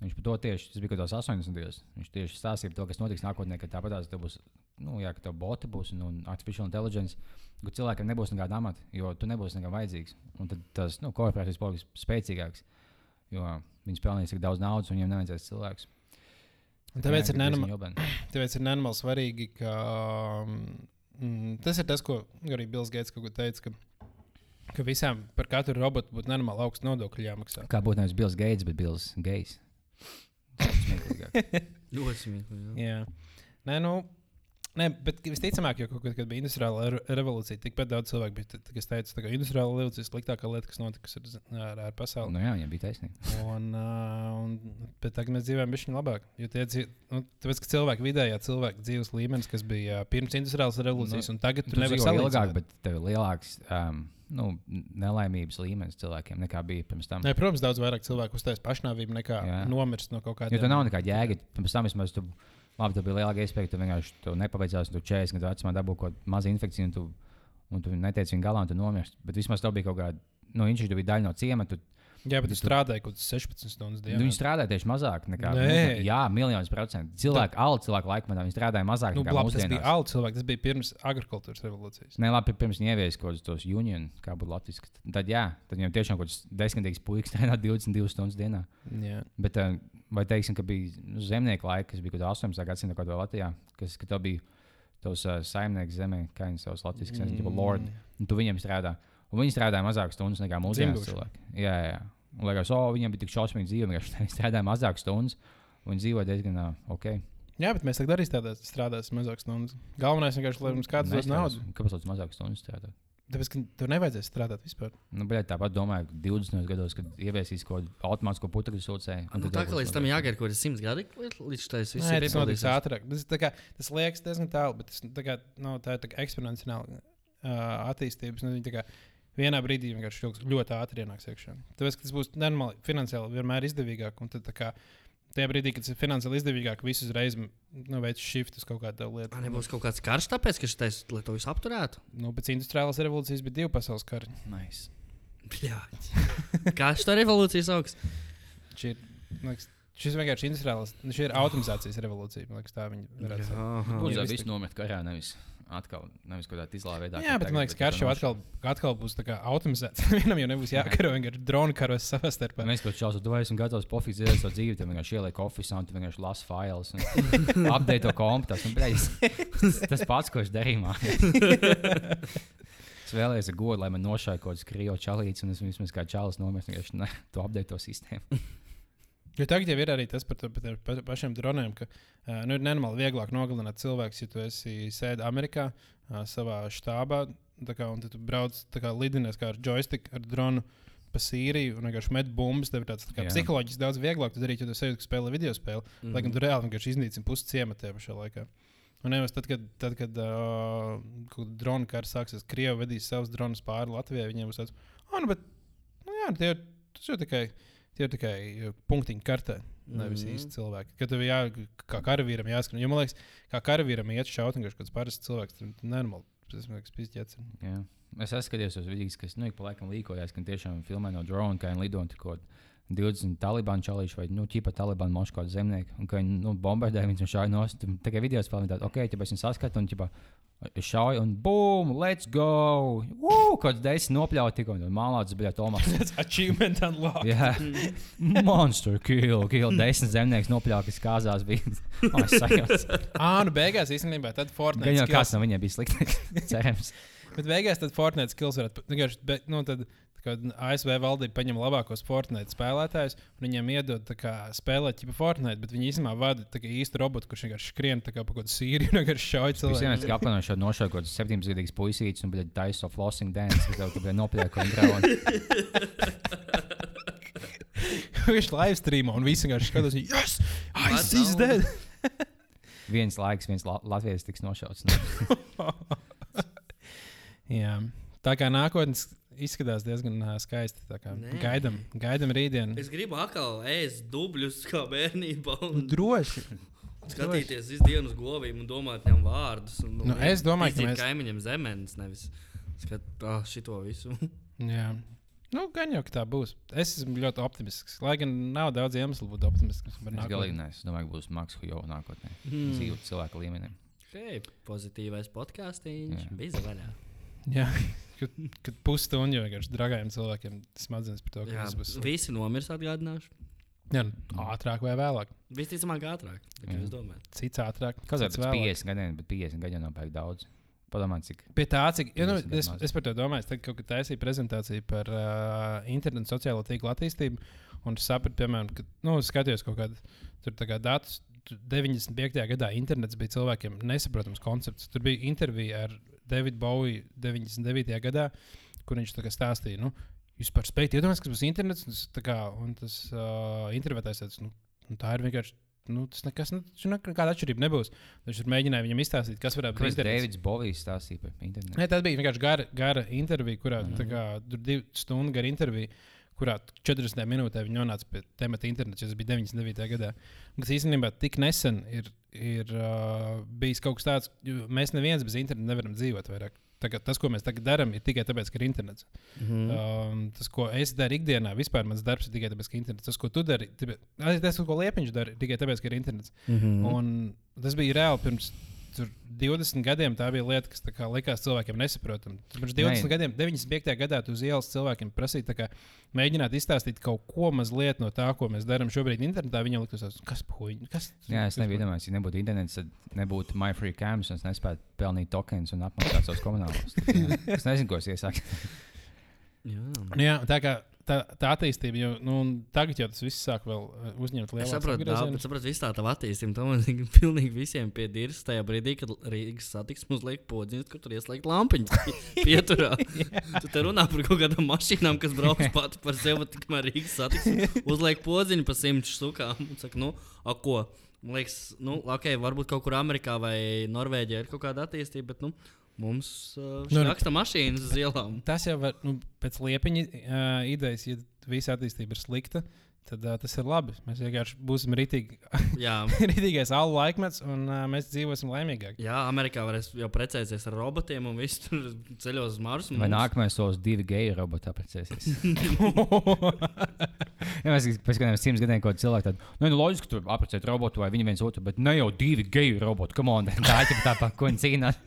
Viņš par to tieši, tas bija kaut kādos 80. gados. Viņš tieši stāstīja par to, kas notiks nākotnē, kad tāpatās tev būs, nu, jā, ka tev boti būs un, un artificial intelligence, ka cilvēkiem nebūs nekāda amata, jo tu nebūsi nekā vajadzīgs. Un tad tas, nu, korporācijas paliks spēcīgāks, jo viņas pelnīs tik daudz naudas un viņiem nevajadzēs cilvēks. Un Tāpēc ir, nenormāli. tāpēc ir nenormāli svarīgi, ka mm, tas ir tas, ko arī Bills Gates kaut ko teica. Ka, ka visām par katru robotu būtu nenormāli augsts nodokļi jāmaksā. Kā būtu nevis Bills Gates, bet Bills Gates. Tas ir smieklīgāk. Ļoti smieklīgi. Jā. Nē, nu, nē, bet visticamāk, jo kaut kad, kad bija industriāla re revolūcija, tikpat daudz cilvēku bija, kas teica, ka industriāla revolūcija ir sliktākā lieta, kas notika ar, ar, ar pasauli. nu, jā, viņam bija taisnība. Un, uh, un, bet tagad mēs dzīvojam viņa labāk. Jo tie dzīv, nu, tāpēc, ka cilvēku vidējā cilvēka dzīves līmenis, kas bija pirms industriālās revolūcijas, Nu, un tagad Tu tu nevari dzīvo ilgāk, salīdzināt. bet tev ir lielāks um, nu, nelaimības līmenis cilvēkiem nekā bija pirms tam. Nē, protams, daudz vairāk cilvēku uztaisīs pašnāvību nekā Jā. nomirst no kaut Jo kādiem. tur nav nekāda jēga. Pirms tam vismaz tu, labi, tev bija lielāka iespēja, tu vienkārši tu nepabeidzās, tu 40 gadu vecumā dabūji kaut kādu mazu infekciju, un tu, un tu neteici viņu galā, un tu nomirsti. Bet vismaz tev bija kaut kāda, nu, viņš bija daļa no ciemata. Jā, bet tu- strādāji kaut kādas 16 stundas dienā. nu, viņi strādāja tieši mazāk nekā Nē. mūsdienās. Jā, miljonus procentu. Cilvēki, alga cilvēku laikmetā, viņi strādāja mazāk Nu, nekā labi, tas bija alga cilvēks, tas bija pirms agrikultūras revolūcijas. Nē, labi, pirms viņi ieviesa kaut kādus tos union, kā būtu latviešu. Tad, jā, tad viņam tiešām kaut kāds desmitīgs puisis strādā 22 stundas dienā. Jā. Bet, eh, vai teiksim, ka bija zemnieku laika, kas bija kaut kādā 18. gadsimta kaut kādā Latvijā, kas ka bija tos uh, saimnieks zemē, kā viņi savus latviešu mm. nezinu, lord, un tu viņiem strādā. Un viņi strādāja mazāk stundas nekā mūsdienās cilvēki. Jā, jā. Un liekas, oh, viņiem bija tik šausmīgi dzīve, vienkārši viņi strādāja mazāk stundas, un dzīvoja diezgan uh, ok. Jā, bet mēs tagad arī strādāsim, strādāsim mazāk stundas. Galvenais vienkārši, lai mums kāds dos naudu. Kāpēc tāds mazāk stundas strādāt? Tāpēc, ka tur nevajadzēs strādāt vispār. Nu, bet tāpat domāju, ka 20 gados, kad ieviesīs kaut kādu automātisko putekļu sūcēju. Nu, tā kā līdz tam jāgaida kaut kādi simts gadi, līdz tas viss ir piepildījies. ātrāk. Tas, tā kā, tas liekas diezgan tālu, bet tas, tā, kā, no, tā ir tā eksponenciāla uh, attīstības. Nu, kā vienā brīdī vienkārši ļoti, ātri ienāks iekšā. Tāpēc, tas būs normāli, finansiāli vienmēr izdevīgāk. Un tad, tā kā, tajā brīdī, kad tas ir finansiāli izdevīgāk, visu uzreiz nu, veids shift uz kaut kādu lietu. Ā, Nebūs kaut kāds karš, tāpēc, ka šitais, lai to visu apturētu. Nu, pēc industriālās revolūcijas bija divi pasaules kari. Nice. Kā šī revolūcija sauks? Šī ir, liekas, šis vienkārši industriālās, nu, šī ir automatizācijas revolūcija. Man liekas, tā viņi varētu būt. Viss tā- nomet karā, nevis atkal, nevis kaut kādā izlā veidā. Jā, bet man tagad, liekas, ka karš jau atkal, atkal būs tā kā automatizēts. Vienam jau nebūs jākaro, vienkārši drona karos savā starpā. Mēs kaut kādā veidā esam gatavi pofīgi dzīvot savu dzīvi. Tad vienkārši ieliek oficiālu, un tu vienkārši lasi failus. Update to kompu. Tas, tas, pats, ko es darīju. mājās. Es vēlējos ar godu, lai man nošāja kaut kāds krīvo čalīts, un es vismaz kā čalis nomēs, vienkārši ne, to update to sistēmu. Jo tagad jau ir arī tas par, to, par tiem pa, pašiem droniem, ka uh, nu, ir nenormāli vieglāk nogalināt cilvēku, ja tu esi sēdi Amerikā uh, savā štābā. tā Kā, un tu brauc kā lidinies kā ar joystick, ar dronu pa Sīriju un vienkārši met bumbas. Tev ir tāds tā psiholoģiski daudz vieglāk to darīt, jo tu sajūti, ka spēlē video spēli. Mm. -hmm. Lai gan tu reāli vienkārši iznīcini pusi ciematē pašā laikā. Un nevis tad, kad, tad, kad uh, drona kara sāksies, Krievija vedīs savus dronus pāri Latvijai, viņiem būs tāds, ah, nu, bet, nu, jā, tie, ir- tikai, tie ir tikai uh, punktiņi kartē. Nevis mm. -hmm. īsti cilvēki. Kad tev jā, kā karavīram jāskan, jo man liekas, kā karavīram iet šaut, un kaut kāds parasts cilvēks, tad nenormāli. Tas man liekas. Jā. Es skatījos uz vidus, kas nu, ik pa laikam līkojās, ka tiešām filmē no drona, kā viņi lido un tur kaut kādā 20 talibānu čalīšu vai nu, ķipa talibānu mošu kādu zemnieku. Un kā viņi nu, bombardē, viņš šādi nost. Tikai video spēlē tādu, ok, ja es viņu saskatu un ķipa. Šauju, un boom, let's go! Ugh, kāds desmit nopļaut, tikko no mālāts bija Tomas. Tas achievement unlocked. Jā, monster kill, kill. Desmit zemnieks nopļaut, kas kāzās bija. Oh. Ā, nu beigās īstenībā tad Fortnite. jau kāds no viņiem bija sliktāks. Cerams. Bet beigās tad Fortnite skills varētu be- nu, tad, kad ASV valdība paņem labākos Fortnite spēlētājus un viņiem iedod kā, spēlēt tipu Fortnite, bet viņi īstenībā vada kā īstu robotu, kurš vienkārši skrien kā pa kaut kādu sīriju un vienkārši šauj Es cilvēku. vienmēr apvienoju šo nošauju kaut kādu 17-gadīgu puisīti, un bija taisa flossing dance, kas tev nopļāvis kaut kādā Viņš live streamā un visi vienkārši skatās, yes, What he's the- dead. viens laiks, viens la Latvijas tiks nošauts. Jā. Tā kā nākotnes izskatās diezgan uh, skaisti. Nē. Gaidam, gaidam rītdienu. Es gribu atkal ēst dubļus kā bērnībā. Un Droši. skatīties uz govīm un domāt viņam vārdus. Un, Nu, es domāju, ka mēs- kaimiņam zemenes nevis skat ah, šito visu. Jā. Nu, gan jau, tā būs. Es esmu ļoti optimistisks. Lai gan nav daudz iemeslu būt optimistisks par Es galīgi neesmu. Es domāju, ka būs Maks Hujo nākotnē. Hmm. Dzīvot cilvēku līmenī. Hei, pozitīvais podkāstīns. Jā. Bija vaļā. Jā, kad, kad pusstundu jau vienkārši dragājiem cilvēkiem smadzenes par to, ka tas būs visi nomirs atgādināšu. Jā, nu, ātrāk vai vēlāk. Visticamāk, ātrāk. Cits ātrāk. Kas ir cits pēc vēlāk. 50 gadiem, bet 50 gadiem nav baigi daudz. Padomā, cik. Pie tā, cik ja, nu, 50 es, maz. es par to domāju, tagad kaut kad taisīju prezentāciju par uh, internetu sociālo tīklu attīstību. Un es sapratu, piemēram, ka nu, skatījos kaut kādu tur tā kā datus. Tur 95. gadā internets bija cilvēkiem nesaprotams koncepts. Tur bija intervija ar Davidu Bowie 99. gadā, kur viņš stāstīja. Nu, Jūs par spējat iedomāties, kas būs internets, un tas, kā, un tas uh, intervētājs teica, nu, nu, tā ir vienkārši. Nu, tas nekas, nu, tur nekāda atšķirība nebūs. Viņš mēģināja viņam izstāstīt, kas varētu būt Kāpēc internets. Deivids Bovijs stāstīja par internetu? Nē, tas bija vienkārši gara, gara intervija, kurā mm -hmm. kā, tur bija divu stundu gara intervija, kurā 40 minūtē viņi nonāca pie temata internets. Tas bija 99. gadā. Un Tas īstenībā tik nesen ir, ir uh, bijis kaut kas tāds, jo mēs neviens bez interneta nevaram dzīvot vairāk. Tagad, tas, ko mēs tagad darām, ir tikai tāpēc, ka ir internets. Mm. Um, tas, ko es daru ikdienā, vispār mans darbs ir tikai tāpēc, ka ir internets. Tas, ko tu dari, tas, ko Liepiņš dara, ir tikai tāpēc, ka ir internets. Mhm. Un tas bija reāli pirms tur, 20 gadiem. Tā bija lieta, kas tā kā, likās cilvēkiem nesaprotama. Pirms 20 Nē. gadiem, 95. gadā, tu uz ielas cilvēkiem prasīji, tā kā, mēģināt izstāstīt kaut ko mazliet no tā, ko mēs darām šobrīd internetā. Viņam likās, kas puiņi, kas Jā, es nebiju puiņi?" iedomājies, ja nebūtu internets, tad nebūtu MyFreeCams, un es nespētu pelnīt tokens un apmaksāt savus komunālus. Es nezinu, ko es iesāku. Jā. Nu, jā, tā kā tā, tā attīstība, jo nu, tagad jau tas viss sāk uh, uzņemt Es lielu saprotu, tā, bet saprotu, viss tā tā attīstība. Tam man pilnīgi visiem piedirst tajā brīdī, kad Rīgas satiksme uzliek podziņas, kur tur ieslēgt lampiņu pieturā. tu te runā par kaut kādām mašīnām, kas brauc pati par sevi, tikmēr Rīgas satiksme uzliek podziņu pa simts sukām. Un saka, nu, a ko? Man liekas, nu, ok, varbūt kaut kur Amerikā vai Norvēģijā ir kaut kāda attīstība, bet nu, mums uh, Nu, raksta mašīnas uz ielām. Tas jau var, nu, pēc liepiņa uh, idejas, ja visa attīstība ir slikta, tad uh, tas ir labi. Mēs vienkārši būsim ritīgi, Jā, ritīgais alu laikmets, un uh, mēs dzīvosim laimīgāk. Jā, Amerikā varēs jau precēties ar robotiem un viss tur ceļos uz Marsu. Vai Mums- nākamais solis divi geju roboti apprecēsies? Jā, mēs kādiem simts gadiem kādā cilvēkā tādu, nu, nu, loģiski, tur apprecēt robotu vai viņi viens otru, bet ne jau divi geju roboti. Come on, tā ir tā pa ko viņi cīnās.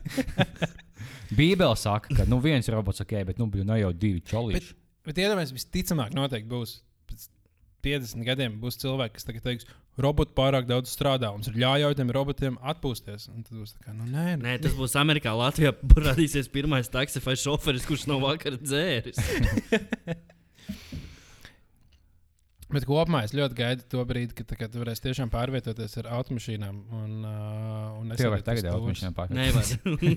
Bībele saka, ka nu, viens robots ok, bet nu, ne jau divi čolīši. Bet iedomājieties, visticamāk, noteikti būs. Pēc 50 gadiem būs cilvēki, kas tagad teiks, roboti pārāk daudz strādā. Mums ir jāļauj tiem robotiem atpūsties. Un tad būs tā, kā, nu, nē, nē. Nē, tas būs Amerikā. Latvijā parādīsies pirmais taksifai šoferis, kurš no vakara dzēris. Bet kopumā es ļoti gaidu to brīdi, kad, kad varēs tiešām pārvietoties ar automašīnām. Un, uh, un Cilvēki nesēdēt tagad jau nepārāk. Nevar.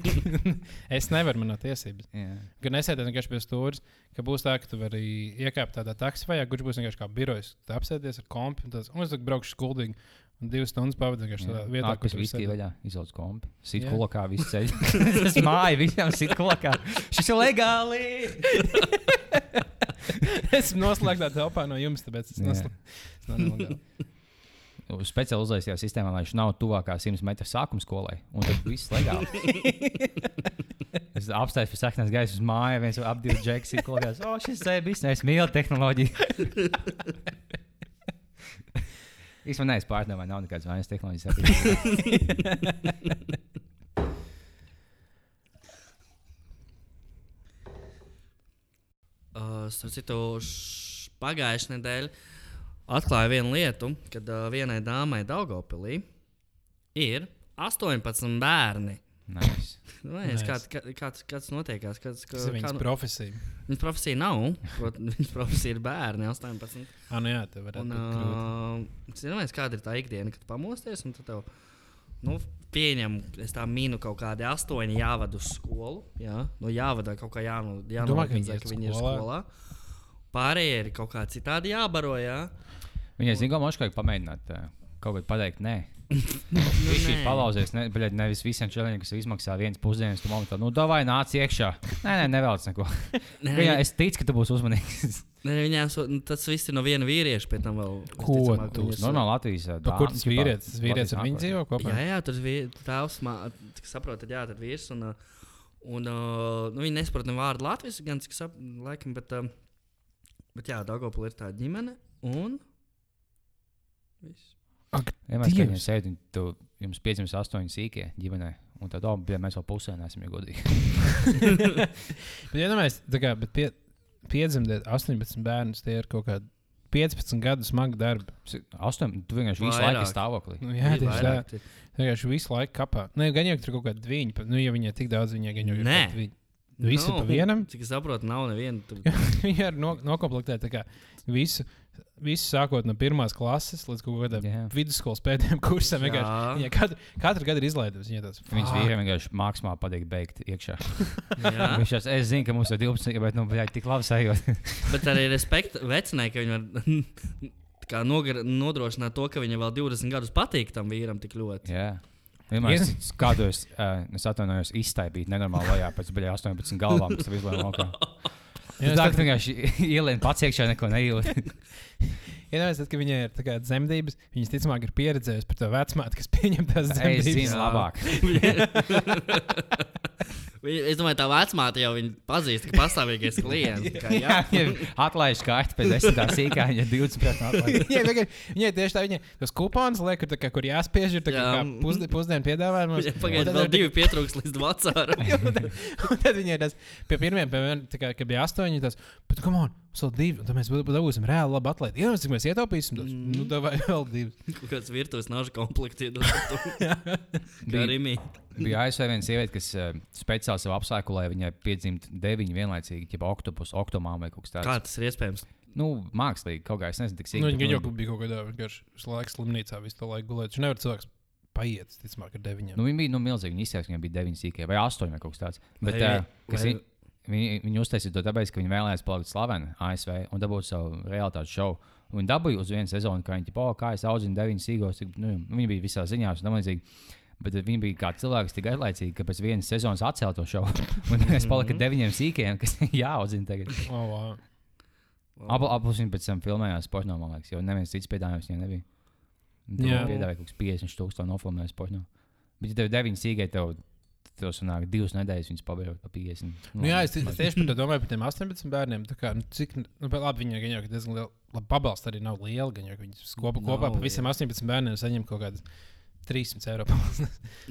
Es nevaru, man nav tiesības. Jā. Gan nesēdēt vienkārši pie stūres, ka būs tā, ka tu vari iekāpt tādā taksijā, kurš būs vienkārši kā birojs. Tu apsēties ar kompi un, tāds, un es braukšu skuldīgi. Un divas stundas pavadīju vienkārši tādā vietā, kur viss bija vaļā, izlauts kompi. Sit Jā. kolokā, viss ceļš. Tas māja visiem sit kolokā. Šis ir legāli! Esmu noslēgtā telpā no jums, tāpēc es Jā. neslēdzu. Speciāli uzlaisījā sistēmā, lai viņš nav tuvākā 100 metru sākuma skolai. Un tad viss legāli. es apstājos pie saknes gaisa uz māju, viens ap divu džekus ir kāds. O, šis ir bijis, es mīlu tehnoloģiju. Īstenībā neesmu pārdomājis, nav nekādas vainas tehnoloģijas. Uh, citu, pagājušajā nedēļā atklāja vienu lietu, kad uh, vienai dāmai Daugopilī ir 18 bērni. Nice. Vai, Nice. kā, kā, kāds, kāds notiekās? Tas ir kā, viņas nu- profesija. Viņas profesija nav. Viņas profesija ir bērni, 18. Ah, nu jā, tev varētu Un, būt uh, zināmais, kāda ir tā ikdiena, kad pamosties tev, nu, pieņem, es tā mīnu kaut kādi astoņi jāvada uz skolu. Jā, nu, jāvada kaut kā jāno, Domā, ka jānorganizē, ka viņi ir skolā? Pārējie ir kaut kā citādi jābaro, jā. Viņai zina, ka viņš kaut kā pamēģināt uh, kaut ko pateikt. Nē, Nu, viņš ir palauzies. Ne, bļaļ, nevis visiem čeliem, kas izmaksā viens pusdienas, tu momentā, nu, davai nāc iekšā. Nē, nē, nevēlas neko. Nē, Viņa, es ticu, ka tu būsi uzmanīgs. nē, viņām so- nu, tas viss ir no viena vīrieša, pēc tam vēl. Ko visticamāk, tu so- Normāli Latvijas. ā, Pa, kur tas vīrietis? Tas vīrietis ar viņu dzīvo kopā? Jā, jā, tur tēvs, cik saprotat, jā, tad vīrs. Un, uh, un uh, nu, viņi nesaprot ne vārdu Latvijas, gan cik sap, laikam, bet, bet jā, Dagopula ir tā ģimene. Un. Viss. Vienmēr, kad Dievs. viņi sēž, un tu, jums piedzimst astoņi sīkie ģimenē, un tad, oh, bija, mēs vēl pusē neesam jau godīgi. Bet, ja tā kā bet pie, piedzimtēt 18 bērnus, tie ir kaut kādi 15 gadu smagi darbi. Astoņi, tu vienkārši visu laiku esi stāvoklī. Nu, jā, tieši tā. Vienkārši visu laiku kapā. Nē, gan jau tur kaut kādi divi. Nu, ja viņai tik daudz, viņai gan jau ir. Divi. Visi Nav. pa vienam. Cik es saprotu, nav neviena. Tur... Viņi ir no, kā visu, visu sākot no pirmās klases līdz kaut kādam Jā. vidusskolas pēdējiem kursam. Jā. Viņa katru, katru gadu ir izlaidusi. Viņa tāds Viņas "Fuck." vīriem vienkārši mākslā patīk beigt iekšā. Jā. Viņš jau, es zinu, ka mums ir 12, bet, nu, bļaļ, tik labi sajūt. Bet arī respekta vecinai, ka viņi var tā kā nogar, nodrošināt to, ka viņa vēl 20 gadus patīk tam vīram tik ļoti. Jā. Vienmēr es kādos, uh, es atvainojos, iztaipīt nenormāli lejā pēc bļaļ 18 galvām, kas tev izlēma Jā, Tā, ka vienkārši ielien pats iekšā neko nejūt. Iedomājieties, tad, kad viņai ir kā dzemdības, viņas ticamāk ir pieredzējusi par to vecmāti, kas pieņem tās dzemdības. zinu Jā. labāk. Viņa- Es domāju, tā vecmāte jau viņu pazīst, ka pastāvīgais klients. tā Kā, jā, Jā, atlaiž kārtu pēc desmitā sīkā, ja 20 pēc atlaiž. Viņai tieši tā, viņai tos kuponus liek, kur, kā, kur jāspiež, ir tā kā, Jā. kā pusdi, pusdienu piedāvājumos. Pagaidiet, vēl divi pietrūks līdz vecāram. Un tad viņai tas pie pirmiem, pie vien, kā, kad bija astoņi, tas, bet, come on, vēl divi, un tad mēs bū- dabūsim reāli labu atlēti. Jā, cik mēs ietaupīsim, tas, Mm. nu, davai vēl divas. Kaut kāds virtuves nažu komplekts iedod. Kā Bija- Rimi. Bija ASV viena sieviete, kas uh, speciāli sev apsēku, lai viņai piedzimtu deviņi vienlaicīgi, ja oktopus, oktomām vai kaut kas tāds. Kā tas ir iespējams? Nu, mākslīgi kaut kā, es nezinu, cik Nu, sīki. Viņa jau bija kaut kādā vienkārši visu laiku slimnīcā, visu to laiku gulēt. Viņš nevar cilvēks paiet, ticamāk, ar deviņiem. Nu, viņi bija nu, milzīgi. Viņi izsaka, ka viņiem bija 9 sīkie vai 8 vai kaut kas tāds. Bet, Vai- uh, kas vai- viņi, viņi, uztaisīja to tāpēc, ka viņi vēlējās palikt slaveni ASV un dabūt savu realitātes šovu. Un viņi dabūja uz vienu sezonu, kā viņi teica, kā es audzinu 9 sīgos. cik, Nu, viņi bija visā ziņā, un tam līdzīgi. Bet viņi bija kā cilvēks tik garlaicīgi, ka pēc vienas sezonas atcēla to šovu. Un es paliku ar deviņiem sīkiem, kas jāaudzina tagad. Oh, wow. Abu- Abus viņi pēc tam filmējās porno, man liekas, jo neviens cits piedāvājums viņiem nebija. Viņi Jā. piedāvāja kaut kāds 50 tūkstoši nofilmējis porno. Bet, ja tev ir 9 sīkie, tev, tev sanāk divas nedēļas, viņas pabeigts pa 50. Nu, jā, es, es tieši par to domāju par tiem 18 bērniem. Tā Kā, nu, cik, nu, labi, viņi ir diezgan liela. Labi, pabalsts arī nav liela. Gan jau ka viņi kopā, kopā par liela. visiem 18 bērniem saņem kaut kādas 300 eiro.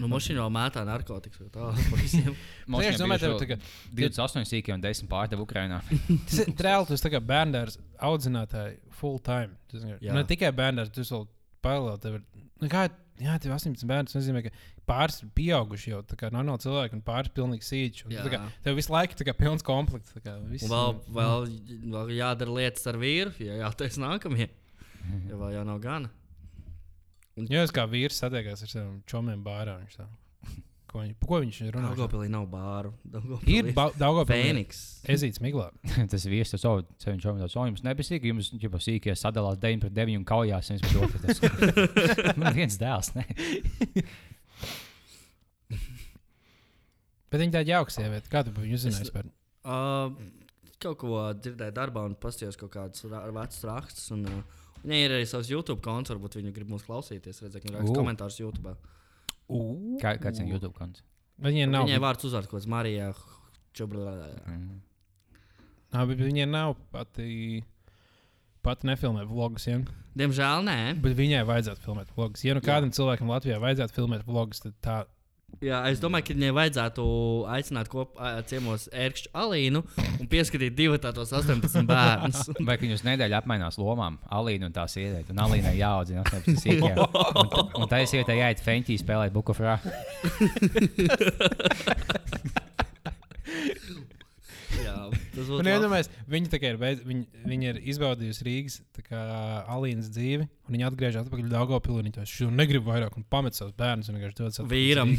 Nu, mašīna jau mētā narkotikas. Nu, es domāju, tā kā 28 sīkie un 10 pārdeva Ukrajinā. Tas ir reāli, tas ir bērns audzinātāji full time. Tas ne tikai bērns, tas vēl paralēli. Tev ir, nu, kā, jā, tev ir 18 bērni. Tas nozīmē, ka pāris ir pieauguši jau tā kā normāli cilvēki un pāris pilnīgi sīči. Un, kā, tev visu laiku ir pilns komplekts. tā Kā, viss, Un vēl, vēl, vēl jādara lietas ar vīru, ja jātaisa nākamie. Ja vēl jau nav gana. Jā, es kā vīrs satiekās ar saviem čomiem bārā. Viņš tā, ko, viņš, ko viņš runā? Daugopilī nav bāru. Ir daudz Fēniks. Ezīts miglā. Tas ir viesis, tas savu ceļu čomu. Tas jums nebija sīki, jums jau sīkie sadalās 9 pret 9 un kaujās viens pret otru. Tas man viens dēls. Ne? Bet viņa tāda jauka sieviete. Kā tu par viņu uzzināji? vispār? Uh, kaut ko dzirdēju darbā un paskatījos kaut kādus vecus rakstus. Un, uh, Viņai ir arī savs YouTube konts, varbūt viņi grib mūs klausīties. Redzēt, ka viņi raksta komentārus YouTube. Kā, kāds ir YouTube konts? Viņai nav. Viņai vārds uzvārds kaut kāds Marija. Čubrā. Mm. Nā, bet viņai nav pati. Pat nefilmē vlogus. Ja? Diemžēl nē. Bet viņai vajadzētu filmēt vlogus. Ja nu Jā. kādam cilvēkam Latvijā vajadzētu filmēt vlogus, tad tā. Jā, es domāju, ka viņai vajadzētu aicināt kopā ciemos ērkšķu Alīnu un pieskatīt divu tādos 18 bērnus. Vai ka jūs nedēļā apmainās lomām? Alīna un tā sieviete. Un Alīna jāaudzina 18 sīkiem. Un, un tā sieviete jāiet feņķī spēlēt bukufrā. Jā, tas būtu iedomājieties, viņa, ir, beidz, viņa, viņa ir izbaudījusi Rīgas Alīnas dzīvi, un viņa atgriežas atpakaļ Dāngopilī. Viņa to šodien negrib vairāk, un pamet savus bērnus. un vienkārši dod atpakaļ Vīram.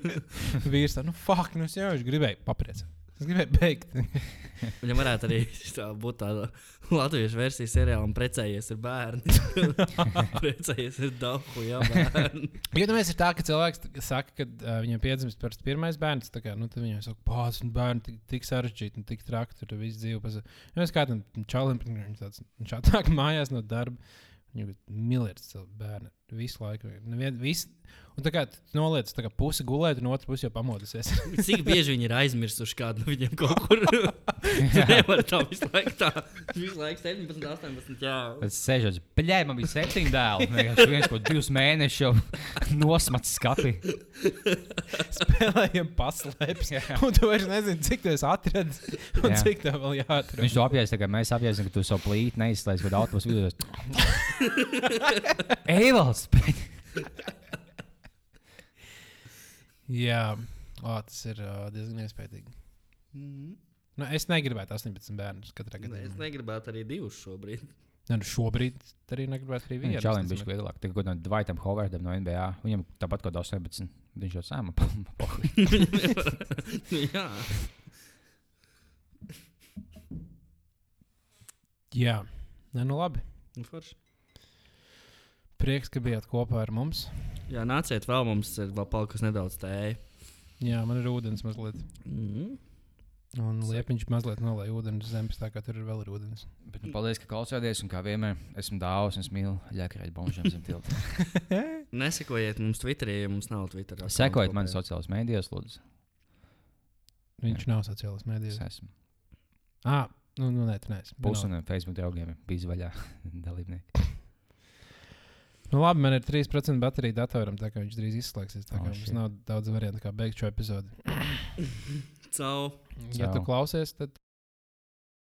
Vīrs tā, nu, fuck, nu, es jau gribēju papriecāt. Es gribēju beigt. Viņam varētu arī tā būt tāda latviešu versija seriāla un precējies ar bērnu. precējies ar dabu, jā, bērnu. Iedomājieties, ir tā, ka cilvēks saka, ka uh, viņam piedzimst parasti pirmais bērns. tā Kā, nu, tad viņam saka, pācis, un bērni tik, tik sarežģīti un tik traki, tur viss dzīve. Paz... Ja mēs kādam čalim, viņš tāds, viņš atnāk mājās no darba, viņam ir miljards bērnu visu laiku. Nevien, visu, un tā kā noliec tā kā pusi gulēt, un otrs pusi jau pamodusies. Cik bieži viņi ir aizmirsuši kādu no viņiem kaut kur? Viņš nevar tā visu laiku tā. Visu laiku 17, 18. Jā. Tas sēžot, bļē, man bija septiņi dēli. Vienkārši viens kaut divus mēnešus jau nosmats skati. Spēlējam paslēpes. un tu vairs nezini, cik tu esi atradis un Jā. cik tev vēl jāatrod. Viņš to apjēdz, tā kā mēs apjēdzam, ka tu savu plīti neizslēdz, kad autobusu vidū. Eivals! Jā, o, tas ir uh, diezgan iespaidīgi. Mhm. Nu, es negribētu 18 bērnus katrā Es gadījumā. negribētu arī divus šobrīd. Ne, nu šobrīd arī negribētu arī vienu. Es bija nezinu. vieglāk. Tagad kādam Dvaitam Hovardam no NBA. Viņam tāpat kā 18. Viņš jau sēma. jā. Jā, Nē, nu labi. Nu, forši. Prieks, ka bijāt kopā ar mums. Jā, nāciet vēl, mums ir vēl palikusi nedaudz tēja. Jā, man ir ūdens mazliet. Mm. Un liepiņš mazliet nolaiž ūdeni uz zemes, tā kā tur ir vēl ir ūdens. Bet, nu, paldies, ka klausāties. Un kā vienmēr, esmu dāvāts un es mīlu ļakarēt bonžiem zem tilta. Nesekojiet mums Twitterī, ja mums nav Twitter. Sekojiet man sociālajās mēdījos, lūdzu. Viņš nav sociālās Es mēdījās. esmu. Ah, nu, nu nē, Vienalga. no Facebook draugiem bija vaļā dalībnieki. Nu, labi, man ir 3% baterija datoram, tā kā viņš drīz izslēgsies. Tā Oh, kā mums shit. nav daudz variantu, kā beigt šo epizodi. Cau! Ja tu Čau. klausies, tad